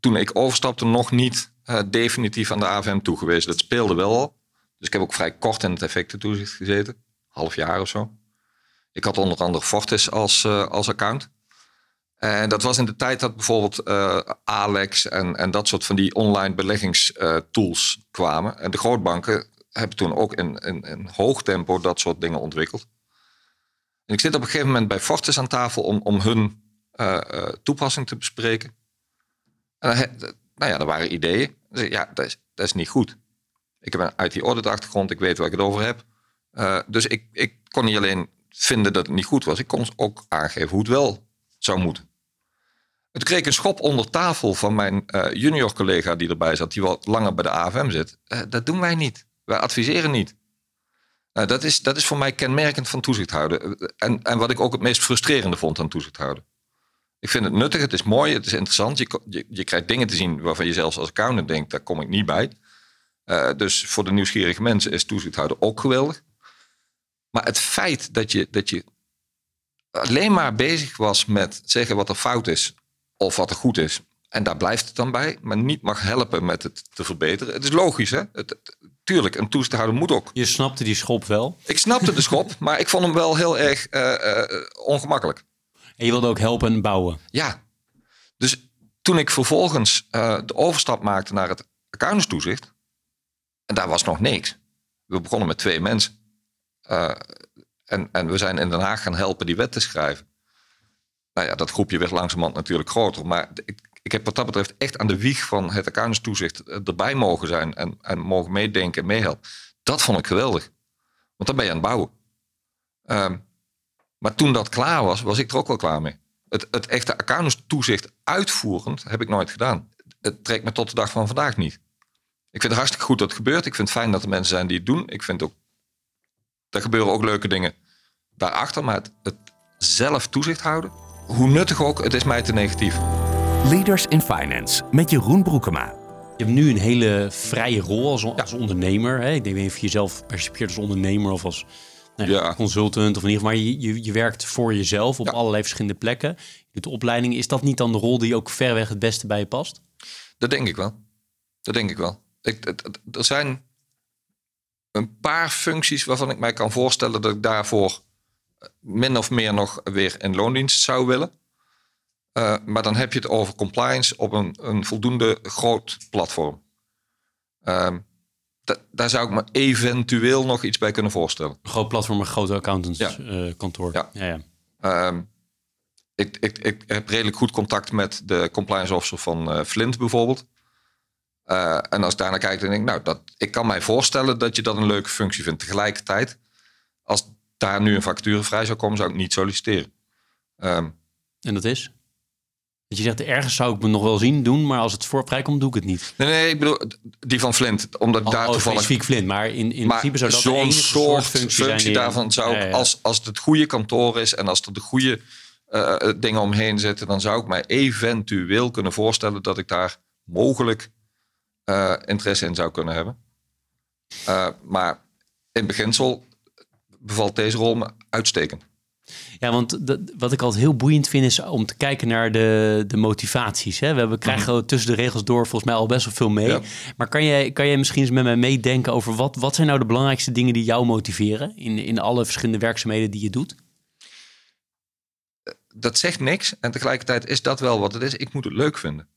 toen ik overstapte nog niet eh, definitief aan de AVM toegewezen. Dat speelde wel al. Dus ik heb ook vrij kort in het effectentoezicht gezeten. Half jaar of zo. Ik had onder andere Fortis als, eh, als account. En dat was in de tijd dat bijvoorbeeld eh, Alex en, en dat soort van die online beleggingstools kwamen. En de grootbanken hebben toen ook in, in hoog tempo dat soort dingen ontwikkeld. Ik zit op een gegeven moment bij Fortis aan tafel om, om hun eh, eh, toepassing te bespreken. En nou ja, er waren ideeën. Ja, dat is, dat is niet goed. Ik heb een IT-audit achtergrond, ik weet waar ik het over heb. Eh, dus ik, ik kon niet alleen vinden dat het niet goed was, ik kon ook aangeven hoe het wel zou moeten. En toen kreeg een schop onder tafel van mijn junior collega die erbij zat, die wat langer bij de AFM zit. Dat doen wij niet. Wij adviseren niet. Nou, dat, is, dat is voor mij kenmerkend van toezichthouden. En, en wat ik ook het meest frustrerende vond aan toezichthouden. Ik vind het nuttig, het is mooi, het is interessant. Je, je krijgt dingen te zien waarvan je zelfs als accountant denkt, daar kom ik niet bij. Eh, dus voor de nieuwsgierige mensen is toezichthouden ook geweldig. Maar het feit dat je, dat je alleen maar bezig was met zeggen wat er fout is of wat er goed is. En daar blijft het dan bij, maar niet mag helpen met het te verbeteren. Het is logisch, hè? Het, tuurlijk, een toezichthouder moet ook. Je snapte die schop wel? Ik snapte de schop, [laughs] maar ik vond hem wel heel erg uh, uh, ongemakkelijk. En je wilde ook helpen bouwen? Ja. Dus toen ik vervolgens uh, de overstap maakte naar het accountantstoezicht, en daar was nog niks. We begonnen met twee mensen. en, en we zijn in Den Haag gaan helpen die wet te schrijven. Nou ja, dat groepje werd langzamerhand natuurlijk groter. Maar ik, ik heb wat dat betreft echt aan de wieg van het accountantstoezicht erbij mogen zijn. En, en mogen meedenken en meehelpen. Dat vond ik geweldig. Want dan ben je aan het bouwen. Um, maar toen dat klaar was, was ik er ook wel klaar mee. Het, het echte accountantstoezicht uitvoerend heb ik nooit gedaan. Het trekt me tot de dag van vandaag niet. Ik vind het hartstikke goed dat het gebeurt. Ik vind het fijn dat er mensen zijn die het doen. Ik vind ook, er gebeuren ook leuke dingen daarachter. Maar het, het zelf toezicht houden, hoe nuttig ook, het is mij te negatief. Leaders in Finance met Jeroen Broekema. Je hebt nu een hele vrije rol als, als ondernemer. Hè? Ik denk even jezelf percipieert als ondernemer of als nou ja, consultant. Of in ieder geval, maar je, je, je werkt voor jezelf op allerlei verschillende plekken. Je doet de opleiding. Is dat niet dan de rol die ook verreweg het beste bij je past? Dat denk ik wel. Dat denk ik wel. Ik, er zijn een paar functies waarvan ik mij kan voorstellen dat ik daarvoor min of meer nog weer in loondienst zou willen. Uh, maar dan heb je het over compliance op een, een voldoende groot platform. Uh, daar zou ik me eventueel nog iets bij kunnen voorstellen. Een groot platform, een grote accountantskantoor. Ja. Uh, ja. ja, um, ik, ik, ik heb redelijk goed contact met de compliance officer van uh, Flint bijvoorbeeld. Uh, en als ik daarnaar kijk, dan denk ik, nou, dat, ik kan mij voorstellen dat je dat een leuke functie vindt. Tegelijkertijd, als daar nu een vacature vrij zou komen, zou ik niet solliciteren. Um, en dat is? Dat je zegt, ergens zou ik me nog wel zien doen, maar als het voor vrijkomt, doe ik het niet. Nee, nee, ik bedoel die van Flint. Omdat oh, daar oh, toevallig... specifiek Flint, maar in, in maar principe zou dat zo'n soort functie, functie daarvan zou ik, als, als het het goede kantoor is en als er de goede uh, dingen omheen zitten, dan zou ik mij eventueel kunnen voorstellen dat ik daar mogelijk uh, interesse in zou kunnen hebben. Uh, maar in beginsel bevalt deze rol me uitstekend. Ja, want dat, wat ik altijd heel boeiend vind is om te kijken naar de, de motivaties. Hè? We hebben, krijgen mhm. tussen de regels door volgens mij al best wel veel mee. Maar kan jij, kan jij misschien eens met mij meedenken over wat, wat zijn nou de belangrijkste dingen die jou motiveren in, in alle verschillende werkzaamheden die je doet? Dat zegt niks en tegelijkertijd is dat wel wat het is. Ik moet het leuk vinden.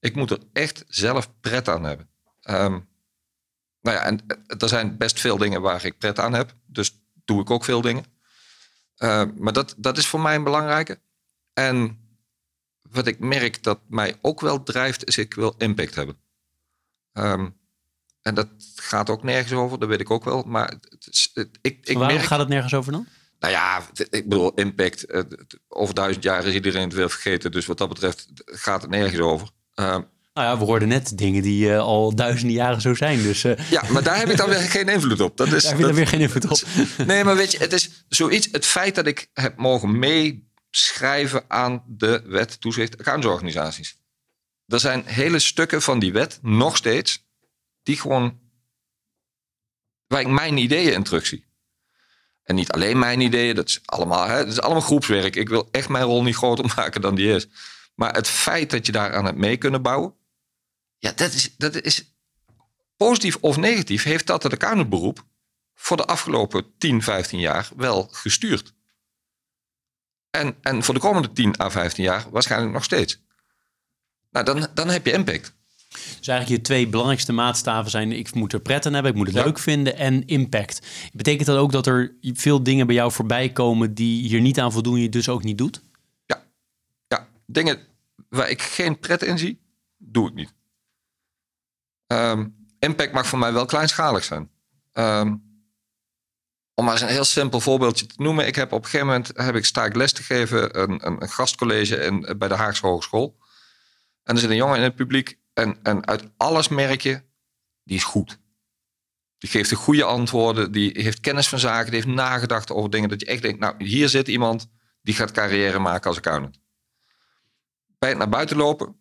Ik moet er echt zelf pret aan hebben. Um, nou ja, en er zijn best veel dingen waar ik pret aan heb. Dus doe ik ook veel dingen. Uh, maar dat, dat is voor mij een belangrijke. En wat ik merk dat mij ook wel drijft, is ik wil impact hebben. Um, en dat gaat ook nergens over, dat weet ik ook wel. Maar het is, het, ik, ik Waarom merk, gaat het nergens over dan? Nou ja, ik bedoel, impact. Over duizend jaar is iedereen het weer vergeten. Dus wat dat betreft gaat het nergens over. Uh, nou ja, we hoorden net dingen die uh, al duizenden jaren zo zijn. Dus, uh... Ja, maar daar heb ik dan weer [laughs] geen invloed op. Dat is, daar heb je dan weer geen invloed op. [laughs] Nee, maar weet je, het is zoiets. Het feit dat ik heb mogen meeschrijven aan de wet toezicht accountsorganisaties. Er zijn hele stukken van die wet nog steeds die gewoon waar ik mijn ideeën in terugzie. En niet alleen mijn ideeën, dat is allemaal, hè, dat is allemaal groepswerk. Ik wil echt mijn rol niet groter [laughs] maken dan die is. Maar het feit dat je daaraan hebt mee kunnen bouwen, ja, dat is, dat is positief of negatief, heeft dat het accountantberoep voor de afgelopen 10, 15 jaar wel gestuurd. En, en voor de komende 10 à 15 jaar waarschijnlijk nog steeds. Nou, dan, dan heb je impact. Dus eigenlijk je twee belangrijkste maatstaven zijn: ik moet er pret aan hebben, ik moet het leuk vinden en impact. Betekent dat ook dat er veel dingen bij jou voorbij komen die hier niet aan voldoen, je dus ook niet doet? Ja, ja. dingen waar ik geen pret in zie, doe ik niet. Um, impact mag voor mij wel kleinschalig zijn. Um, om maar eens een heel simpel voorbeeldje te noemen. Ik heb op een gegeven moment heb ik, sta ik les te geven, een, een, een gastcollege in, bij de Haagse Hogeschool. En er zit een jongen in het publiek. En, en uit alles merk je, die is goed. Die geeft de goede antwoorden, die heeft kennis van zaken, die heeft nagedacht over dingen dat je echt denkt, nou hier zit iemand die gaat carrière maken als accountant. Bij het naar buiten lopen,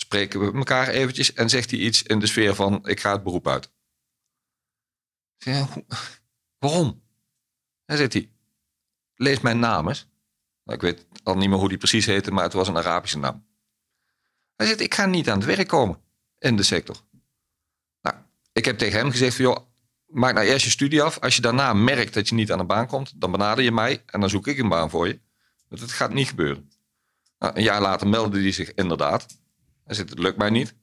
spreken we elkaar eventjes en zegt hij iets in de sfeer van ik ga het beroep uit. Ja, waarom? Hij zegt hij, lees mijn naam eens. Nou, ik weet al niet meer hoe die precies heette, maar het was een Arabische naam. Hij zegt, ik ga niet aan het werk komen in de sector. Nou, ik heb tegen hem gezegd, joh, maak nou eerst je studie af. Als je daarna merkt dat je niet aan een baan komt, dan benader je mij en dan zoek ik een baan voor je. Want het gaat niet gebeuren. Nou, een jaar later meldde hij zich inderdaad. Hij zegt, het lukt mij niet.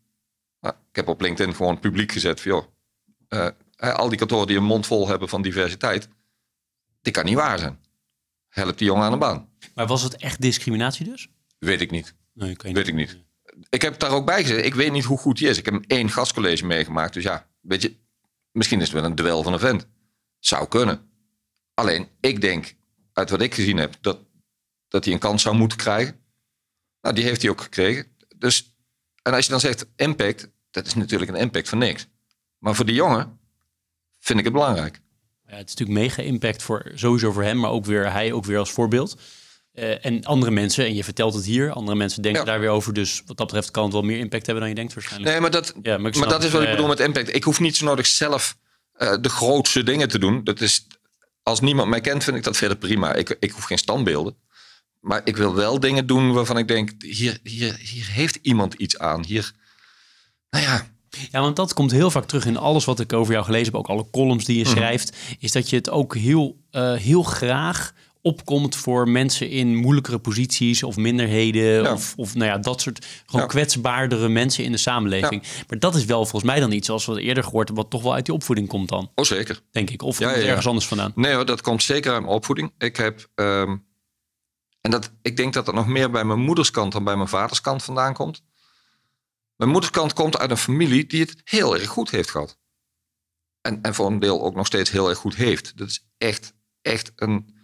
Nou, ik heb op LinkedIn gewoon publiek gezet van, joh, uh, al die kantoren die een mond vol hebben van diversiteit, dit kan niet waar zijn. Help die jongen aan de baan. Maar was het echt discriminatie dus? Weet ik niet. Nee, kan je Weet ik niet. Ik heb daar ook bij gezet. Ik weet niet hoe goed die is. Ik heb hem één gastcollege meegemaakt. Dus ja, weet je, misschien is het wel een duel van een vent. Zou kunnen. Alleen, ik denk, uit wat ik gezien heb, dat, dat hij een kans zou moeten krijgen. Nou, die heeft hij ook gekregen. Dus, en als je dan zegt impact, dat is natuurlijk een impact van niks. Maar voor die jongen vind ik het belangrijk. Ja, het is natuurlijk mega impact voor sowieso voor hem, maar ook weer hij ook weer als voorbeeld. Uh, en andere mensen, en je vertelt het hier, andere mensen denken daar weer over. Dus wat dat betreft kan het wel meer impact hebben dan je denkt waarschijnlijk. Nee, maar dat, ja, maar, maar dat is wat ik bedoel met impact. Ik hoef niet zo nodig zelf uh, de grootste dingen te doen. Dat is, als niemand mij kent, vind ik dat verder prima. Ik, ik hoef geen standbeelden. Maar ik wil wel dingen doen waarvan ik denk, hier, hier, hier heeft iemand iets aan. Hier, nou ja, ja, want dat komt heel vaak terug in alles wat ik over jou gelezen heb, ook alle columns die je mhm. schrijft, is dat je het ook heel, uh, heel graag opkomt voor mensen in moeilijkere posities of minderheden of, of nou ja, dat soort gewoon kwetsbaardere mensen in de samenleving. Maar dat is wel volgens mij dan iets, zoals we eerder gehoord hebben, wat toch wel uit die opvoeding komt dan. Oh zeker. Denk ik. Of ergens anders vandaan. Nee hoor, dat komt zeker uit mijn opvoeding. Ik heb, um, en dat, ik denk dat dat nog meer bij mijn moederskant dan bij mijn vaderskant vandaan komt. Mijn moederskant komt uit een familie die het heel erg goed heeft gehad. En, en voor een deel ook nog steeds heel erg goed heeft. Dat is echt, echt een,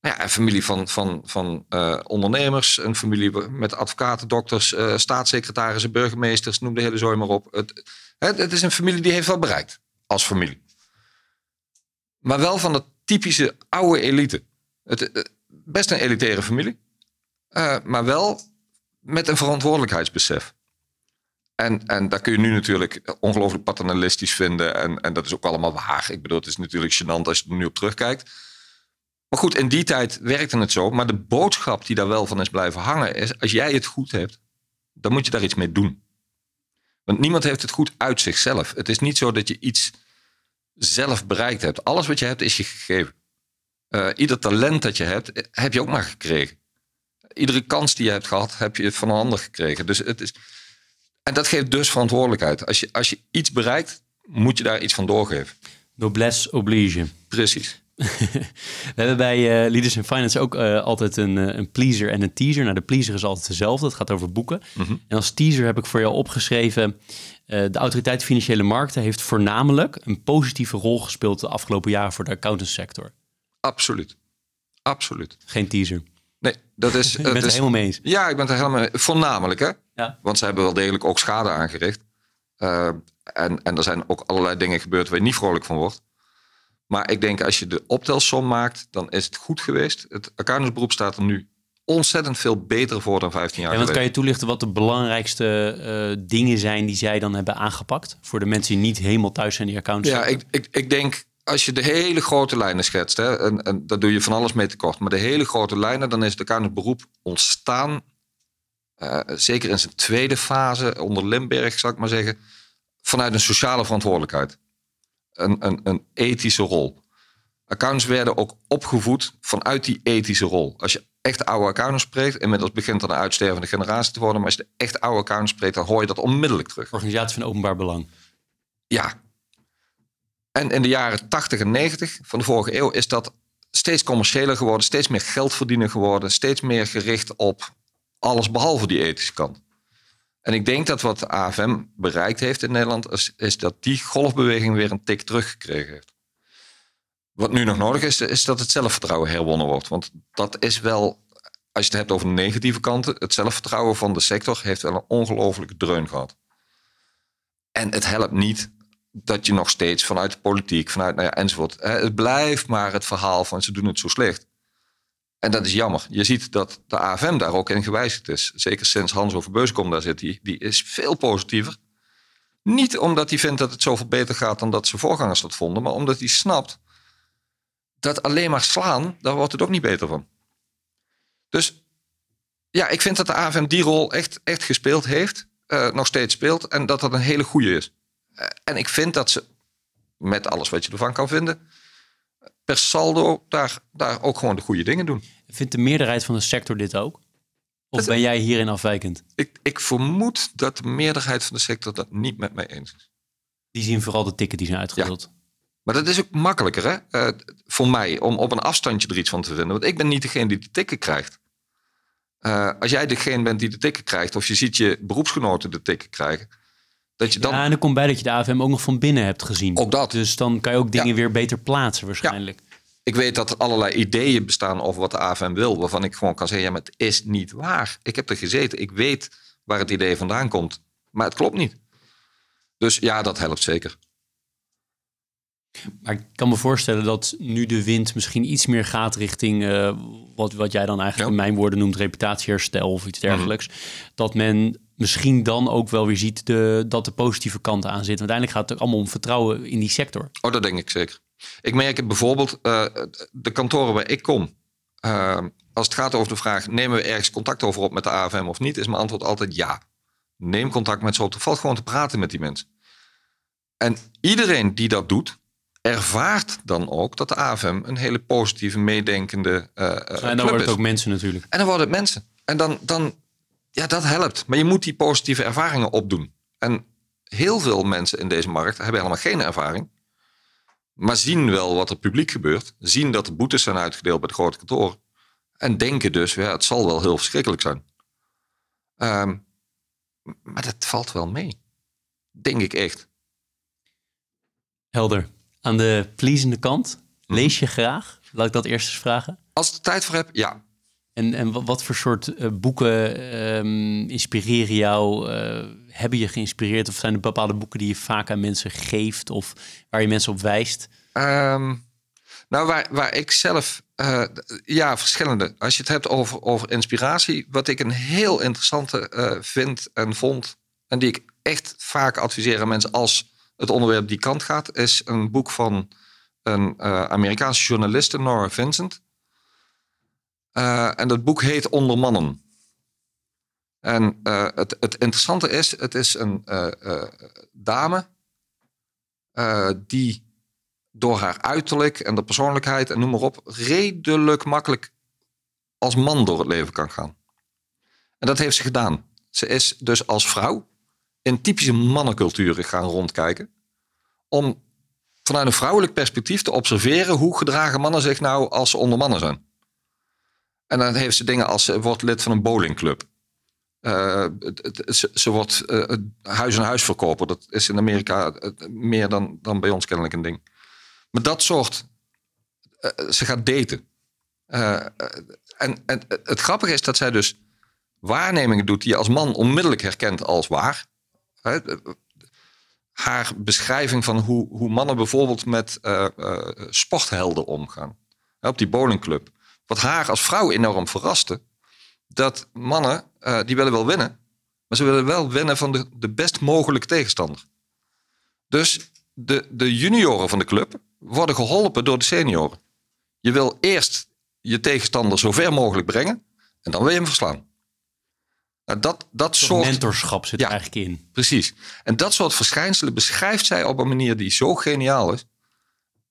ja, een familie van, van, van uh, ondernemers, een familie met advocaten, dokters, uh, staatssecretarissen, burgemeesters, noem de hele zooi maar op. Het, het, het, is een familie die heeft wel bereikt als familie. Maar wel van de typische oude elite. Het, uh, best een elitaire familie, maar wel met een verantwoordelijkheidsbesef. En, en daar kun je nu natuurlijk ongelooflijk paternalistisch vinden. En, en dat is ook allemaal waar. Ik bedoel, het is natuurlijk gênant als je er nu op terugkijkt. Maar goed, in die tijd werkte het zo. Maar de boodschap die daar wel van is blijven hangen is... als jij het goed hebt, dan moet je daar iets mee doen. Want niemand heeft het goed uit zichzelf. Het is niet zo dat je iets zelf bereikt hebt. Alles wat je hebt is je gegeven. Uh, ieder talent dat je hebt, heb je ook maar gekregen. Iedere kans die je hebt gehad, heb je van een ander gekregen. Dus het is... En dat geeft dus verantwoordelijkheid. Als je, als je iets bereikt, moet je daar iets van doorgeven. Noblesse oblige. Precies. [laughs] We hebben bij uh, Leaders in Finance ook uh, altijd een, uh, een pleaser en een teaser. Nou, de pleaser is altijd dezelfde. Het gaat over boeken. Mm -hmm. En als teaser heb ik voor jou opgeschreven... de Autoriteit Financiële Markten heeft voornamelijk... een positieve rol gespeeld de afgelopen jaren voor de accountantssector. Absoluut. Absoluut. Geen teaser. Nee, dat is... [laughs] Ik ben het helemaal mee eens. Ja, ik ben het er helemaal mee Voornamelijk, hè? Ja. Want ze hebben wel degelijk ook schade aangericht. Uh, en, en er zijn ook allerlei dingen gebeurd waar je niet vrolijk van wordt. Maar ik denk als je de optelsom maakt, dan is het goed geweest. Het accountantsberoep staat er nu ontzettend veel beter voor dan 15 jaar geleden. En wat kan je toelichten wat de belangrijkste uh, dingen zijn die zij dan hebben aangepakt? Voor de mensen die niet helemaal thuis zijn die accounts. Ja, ik, ik, ik denk als je de hele grote lijnen schetst, hè, en, en daar doe je van alles mee tekort. Maar de hele grote lijnen, dan is het accountantsberoep ontstaan uh, zeker in zijn tweede fase onder Limberg, zou ik maar zeggen, vanuit een sociale verantwoordelijkheid. Een, een, een ethische rol. Accountants werden ook opgevoed vanuit die ethische rol. Als je echt oude accountants spreekt, inmiddels begint er een uitstervende generatie te worden, maar als je de echt oude accountants spreekt, dan hoor je dat onmiddellijk terug. Organisatie van openbaar belang. Ja. En in de jaren 80 en 90 van de vorige eeuw is dat steeds commerciëler geworden, steeds meer geld verdienen geworden, steeds meer gericht op alles behalve die ethische kant. En ik denk dat wat de AFM bereikt heeft in Nederland, is, dat die golfbeweging weer een tik teruggekregen heeft. Wat nu nog nodig is, is dat het zelfvertrouwen herwonnen wordt. Want dat is wel, als je het hebt over de negatieve kanten, het zelfvertrouwen van de sector heeft wel een ongelofelijke dreun gehad. En het helpt niet dat je nog steeds vanuit de politiek, vanuit nou ja, enzovoort. Het blijft maar het verhaal van ze doen het zo slecht. En dat is jammer. Je ziet dat de AFM daar ook in gewijzigd is. Zeker sinds Hans Overbeuskom daar zit. Die, die is veel positiever. Niet omdat hij vindt dat het zoveel beter gaat dan dat zijn voorgangers dat vonden. Maar omdat hij snapt dat alleen maar slaan, daar wordt het ook niet beter van. Dus ja, ik vind dat de AFM die rol echt, echt gespeeld heeft, uh, nog steeds speelt en dat dat een hele goede is. Uh, en ik vind dat ze, met alles wat je ervan kan vinden, per saldo daar, daar ook gewoon de goede dingen doen. Vindt de meerderheid van de sector dit ook? Of ben jij hierin afwijkend? Ik, ik vermoed dat de meerderheid van de sector dat niet met mij eens is. Die zien vooral de tikken die zijn uitgedeeld. Ja. Maar dat is ook makkelijker hè? Uh, voor mij om op een afstandje er iets van te vinden. Want ik ben niet degene die de tikken krijgt. Uh, als jij degene bent die de tikken krijgt, of je ziet je beroepsgenoten de tikken krijgen. Dat je dan... Ja, en er komt bij dat je de AFM ook nog van binnen hebt gezien. Ook dat. Dus dan kan je ook dingen weer beter plaatsen waarschijnlijk. Ja. Ik weet dat er allerlei ideeën bestaan over wat de AFM wil, waarvan ik gewoon kan zeggen, ja, maar het is niet waar. Ik heb er gezeten, ik weet waar het idee vandaan komt, maar het klopt niet. Dus ja, dat helpt zeker. Maar ik kan me voorstellen dat nu de wind misschien iets meer gaat richting uh, wat, wat jij dan eigenlijk in mijn woorden noemt reputatieherstel of iets dergelijks. Mhm. Dat men misschien dan ook wel weer ziet de, dat de positieve kanten aan zitten. Uiteindelijk gaat het allemaal om vertrouwen in die sector. Oh, dat denk ik zeker. Ik merk het bijvoorbeeld, uh, de kantoren waar ik kom. Uh, als het gaat over de vraag, nemen we ergens contact over op met de AFM of niet, is mijn antwoord altijd ja. Neem contact met ze op. Het valt gewoon te praten met die mensen. En iedereen die dat doet, ervaart dan ook dat de AFM een hele positieve, meedenkende uh, En dan worden het ook mensen natuurlijk. En dan worden het mensen. En dan, dan, ja, dat helpt. Maar je moet die positieve ervaringen opdoen. En heel veel mensen in deze markt hebben helemaal geen ervaring. Maar zien wel wat er publiek gebeurt. Zien dat er boetes zijn uitgedeeld bij de grote kantoren. En denken dus, ja, het zal wel heel verschrikkelijk zijn. Um, maar dat valt wel mee. Denk ik echt. Helder. Aan de pleasende kant, mhm. lees je graag? Laat ik dat eerst eens vragen. Als ik er tijd voor heb, ja. En, en wat voor soort uh, boeken um, inspireren jou? Uh, hebben je geïnspireerd? Of zijn er bepaalde boeken die je vaak aan mensen geeft? Of waar je mensen op wijst? Um, nou, waar, waar ik zelf... Uh, ja, verschillende. Als je het hebt over, over inspiratie. Wat ik een heel interessante vind en vond... en die ik echt vaak adviseer aan mensen als het onderwerp die kant gaat, is een boek van een Amerikaanse journaliste, Nora Vincent. Uh, en dat boek heet Onder Mannen. En uh, het, het, interessante is, het is een dame die door haar uiterlijk en de persoonlijkheid en noem maar op, redelijk makkelijk als man door het leven kan gaan. En dat heeft ze gedaan. Ze is dus als vrouw in typische mannenculturen gaan rondkijken. Om vanuit een vrouwelijk perspectief te observeren hoe gedragen mannen zich nou als ze onder mannen zijn. En dan heeft ze dingen als ze wordt lid van een bowlingclub. Uh, ze, ze, wordt uh, huis- en huisverkoper. Dat is in Amerika meer dan, dan bij ons kennelijk een ding. Maar dat soort. Ze gaat daten. en, en het grappige is dat zij dus waarnemingen doet die je als man onmiddellijk herkent als waar haar beschrijving van hoe, hoe mannen bijvoorbeeld met sporthelden omgaan. Op die bowlingclub. Wat haar als vrouw enorm verraste. Dat mannen, uh, die willen wel winnen. Maar ze willen wel winnen van de, de best mogelijke tegenstander. Dus de, de junioren van de club worden geholpen door de senioren. Je wil eerst je tegenstander zo ver mogelijk brengen. En dan wil je hem verslaan. Nou, dat, dat soort mentorschap zit er eigenlijk in. Precies. En dat soort verschijnselen beschrijft zij op een manier die zo geniaal is.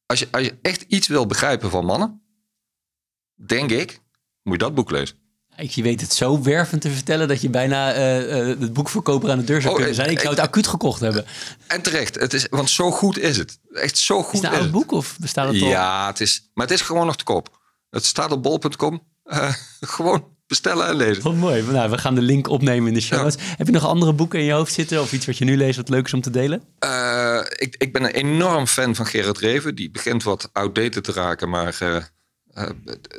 Als je, als je echt iets wil begrijpen van mannen, denk ik, moet je dat boek lezen. Je weet het zo wervend te vertellen dat je bijna uh, het boekverkoper aan de deur zou oh, kunnen zijn. Ik zou het acuut gekocht hebben. En terecht, het is, want zo goed is het. Echt zo goed is het. Is het boek of bestaat het al? Ja, het is, maar het is gewoon nog te koop. Het staat op bol.com. Uh, [laughs] gewoon bestellen en lezen. Wat mooi. Nou, we gaan de link opnemen in de show notes. Heb je nog andere boeken in je hoofd zitten of iets wat je nu leest wat leuk is om te delen? Uh, ik, ik ben een enorm fan van Gerard Reven. Die begint wat outdated te raken, maar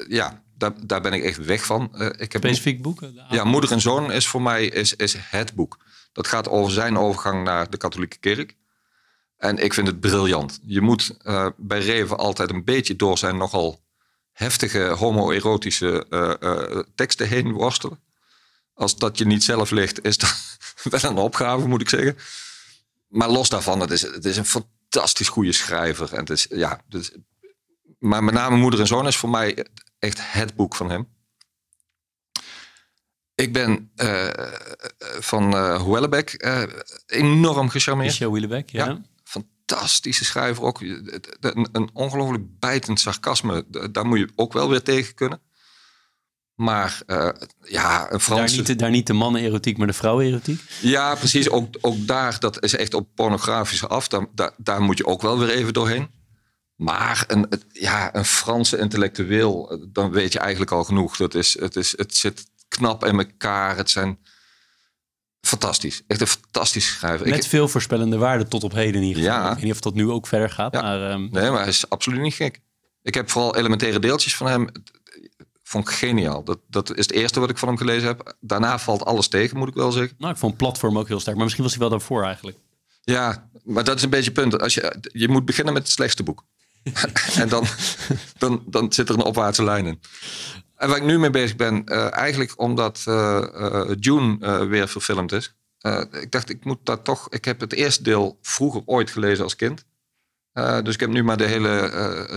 ja, daar, daar ben ik echt weg van. ik heb Specifiek boeken? Ja, Moeder en Zoon is voor mij is, is het boek. Dat gaat over zijn overgang naar de katholieke kerk. En ik vind het briljant. Je moet bij Reven altijd een beetje door zijn nogal heftige homoerotische uh, teksten heen worstelen. Als dat je niet zelf ligt, is dat [laughs] wel een opgave, moet ik zeggen. Maar los daarvan, het is, het is een fantastisch goede schrijver. En het is, ja, dus maar met name Moeder en Zoon is voor mij echt het boek van hem. Ik ben uh, van uh, uh, enorm gecharmeerd. Michel Houellebecq, ja. ja. Fantastische schrijver ook. Een, een ongelooflijk bijtend sarcasme. Daar moet je ook wel weer tegen kunnen. Maar uh, ja, een Franse... Daar niet, daar niet de mannen-erotiek, maar de vrouwen-erotiek? Ja, precies. Ook, ook daar, dat is echt op pornografische af. Daar, daar, daar, moet je ook wel weer even doorheen. Maar een, ja, een Franse intellectueel, dan weet je eigenlijk al genoeg. Dat is, het, is, het zit knap in elkaar. Het zijn fantastisch. Echt een fantastische schrijver. Met veel voorspellende waarden tot op heden in ieder geval. Ja. Ik weet niet of dat nu ook verder gaat. Maar, um... Nee, maar hij is absoluut niet gek. Ik heb vooral elementaire deeltjes van hem vond ik geniaal. Dat, dat is het eerste wat ik van hem gelezen heb. Daarna valt alles tegen, moet ik wel zeggen. Nou, ik vond platform ook heel sterk. Maar misschien was hij wel daarvoor eigenlijk. Ja, maar dat is een beetje het punt. Als je, je moet beginnen met het slechtste boek. [laughs] en dan, dan, dan zit er een opwaartse lijn in. En waar ik nu mee bezig ben, uh, eigenlijk omdat uh, uh, June weer verfilmd is. ik dacht, ik moet dat toch. Ik heb het eerste deel vroeger ooit gelezen als kind. Dus ik heb nu maar de hele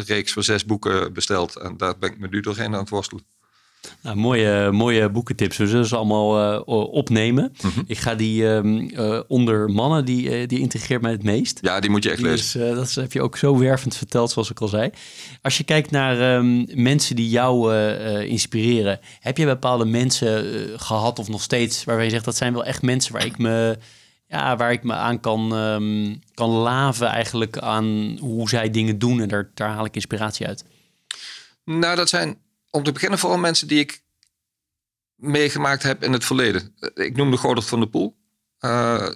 reeks van zes boeken besteld. En daar ben ik me nu doorheen aan het worstelen. Nou, mooie, mooie boekentips. We zullen ze allemaal uh, opnemen. Mm -hmm. Ik ga die um, onder mannen, die, die integreert mij het meest. Ja, die moet je echt lezen. Dat heb je ook zo wervend verteld, zoals ik al zei. Als je kijkt naar um, mensen die jou inspireren. Heb je bepaalde mensen gehad of nog steeds waarbij je zegt... dat zijn wel echt mensen waar ik me ja, waar ik me aan kan, um, kan laven eigenlijk aan hoe zij dingen doen. En daar, daar haal ik inspiratie uit. Nou, dat zijn om te beginnen vooral mensen die ik meegemaakt heb in het verleden. Ik noemde Gordert van der Poel. Uh,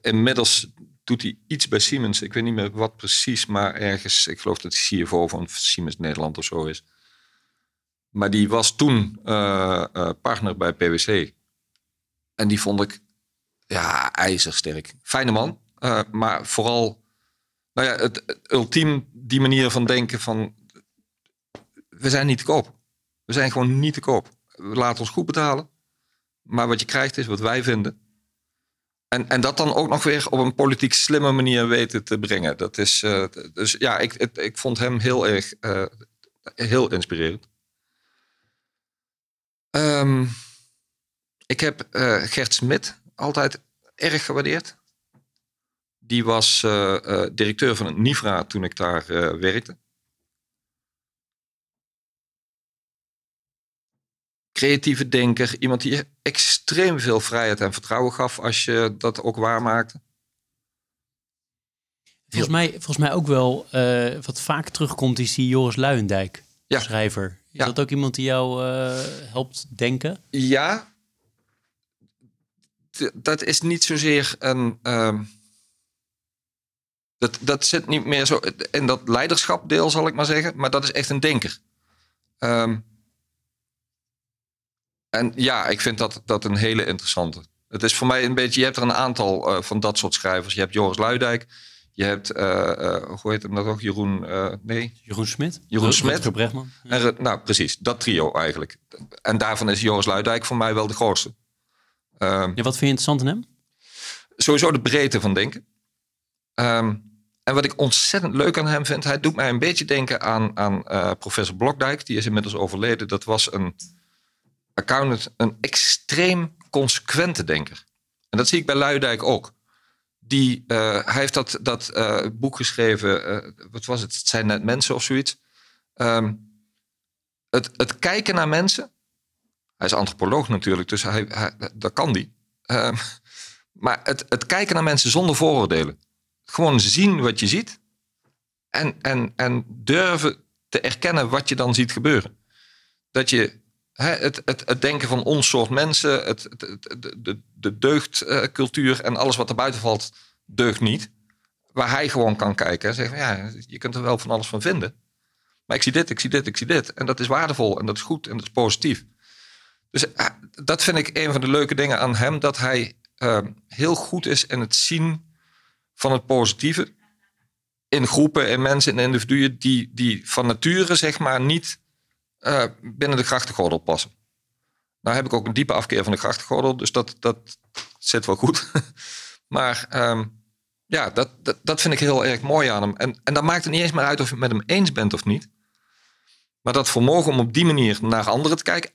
inmiddels doet hij iets bij Siemens. Ik weet niet meer wat precies, maar ergens, ik geloof dat hij CFO van Siemens Nederland of zo is. Maar die was toen uh, partner bij PwC. En die vond ik ja, ijzersterk. Fijne man, maar vooral nou ja, het, het, ultiem die manier van denken van we zijn niet te koop. We zijn gewoon niet te koop. We laten ons goed betalen, maar wat je krijgt is wat wij vinden. En, en dat dan ook nog weer op een politiek slimme manier weten te brengen. Dat is, uh, dus ja, ik, ik, vond hem heel erg uh, heel inspirerend. Um, ik heb Gert Smit altijd erg gewaardeerd. Die was directeur van het NIVRA toen ik daar werkte. Creatieve denker, iemand die extreem veel vrijheid en vertrouwen gaf als je dat ook waarmaakte. Volgens mij, volgens mij ook wel wat vaak terugkomt, is die Joris Luijendijk, ja. schrijver. Is ja. dat ook iemand die jou helpt denken? Ja, dat is niet zozeer een. Um, dat, dat zit niet meer zo in dat leiderschapdeel, zal ik maar zeggen. Maar dat is echt een denker. Um, en ja, ik vind dat, dat een hele interessante. Het is voor mij een beetje. Je hebt er een aantal uh, van dat soort schrijvers. Je hebt Joris Luidijk. Je hebt, uh, uh, hoe heet hem dat ook? Jeroen, nee. Jeroen Smit. Jeroen Smit. Bregman. Ja. nou, precies. Dat trio eigenlijk. En daarvan is Joris Luidijk voor mij wel de grootste. Um, ja, wat vind je interessant in hem? Sowieso de breedte van denken. Um, en wat ik ontzettend leuk aan hem vind, hij doet mij een beetje denken aan, aan professor Blokdijk. Die is inmiddels overleden. Dat was een accountant, een extreem consequente denker. En dat zie ik bij Luidijk ook. Die, uh, hij heeft dat, dat uh, boek geschreven, wat was het? Het zijn net mensen of zoiets. Um, het, het kijken naar mensen hij is antropoloog natuurlijk, dus hij, hij dat kan die. Uh, maar het, het kijken naar mensen zonder vooroordelen. Gewoon zien wat je ziet. En, en, en durven te erkennen wat je dan ziet gebeuren. Dat je het, het, het denken van ons soort mensen, het, de, de, de deugdcultuur en alles wat er buiten valt, deugt niet. Waar hij gewoon kan kijken en zeggen: ja, je kunt er wel van alles van vinden. Maar ik zie dit, ik zie dit, ik zie dit. En dat is waardevol en dat is goed en dat is positief. Dus eh, dat vind ik een van de leuke dingen aan hem, dat hij uh, heel goed is in het zien van het positieve in groepen, in mensen, in individuen die, die van nature zeg maar niet uh, binnen de grachtengordel passen. Nou heb ik ook een diepe afkeer van de grachtengordel, dus dat, dat zit wel goed. [laughs] maar um, ja, dat, dat, dat vind ik heel erg mooi aan hem. En, en dan maakt het niet eens meer uit of je het met hem eens bent of niet. Maar dat vermogen om op die manier naar anderen te kijken.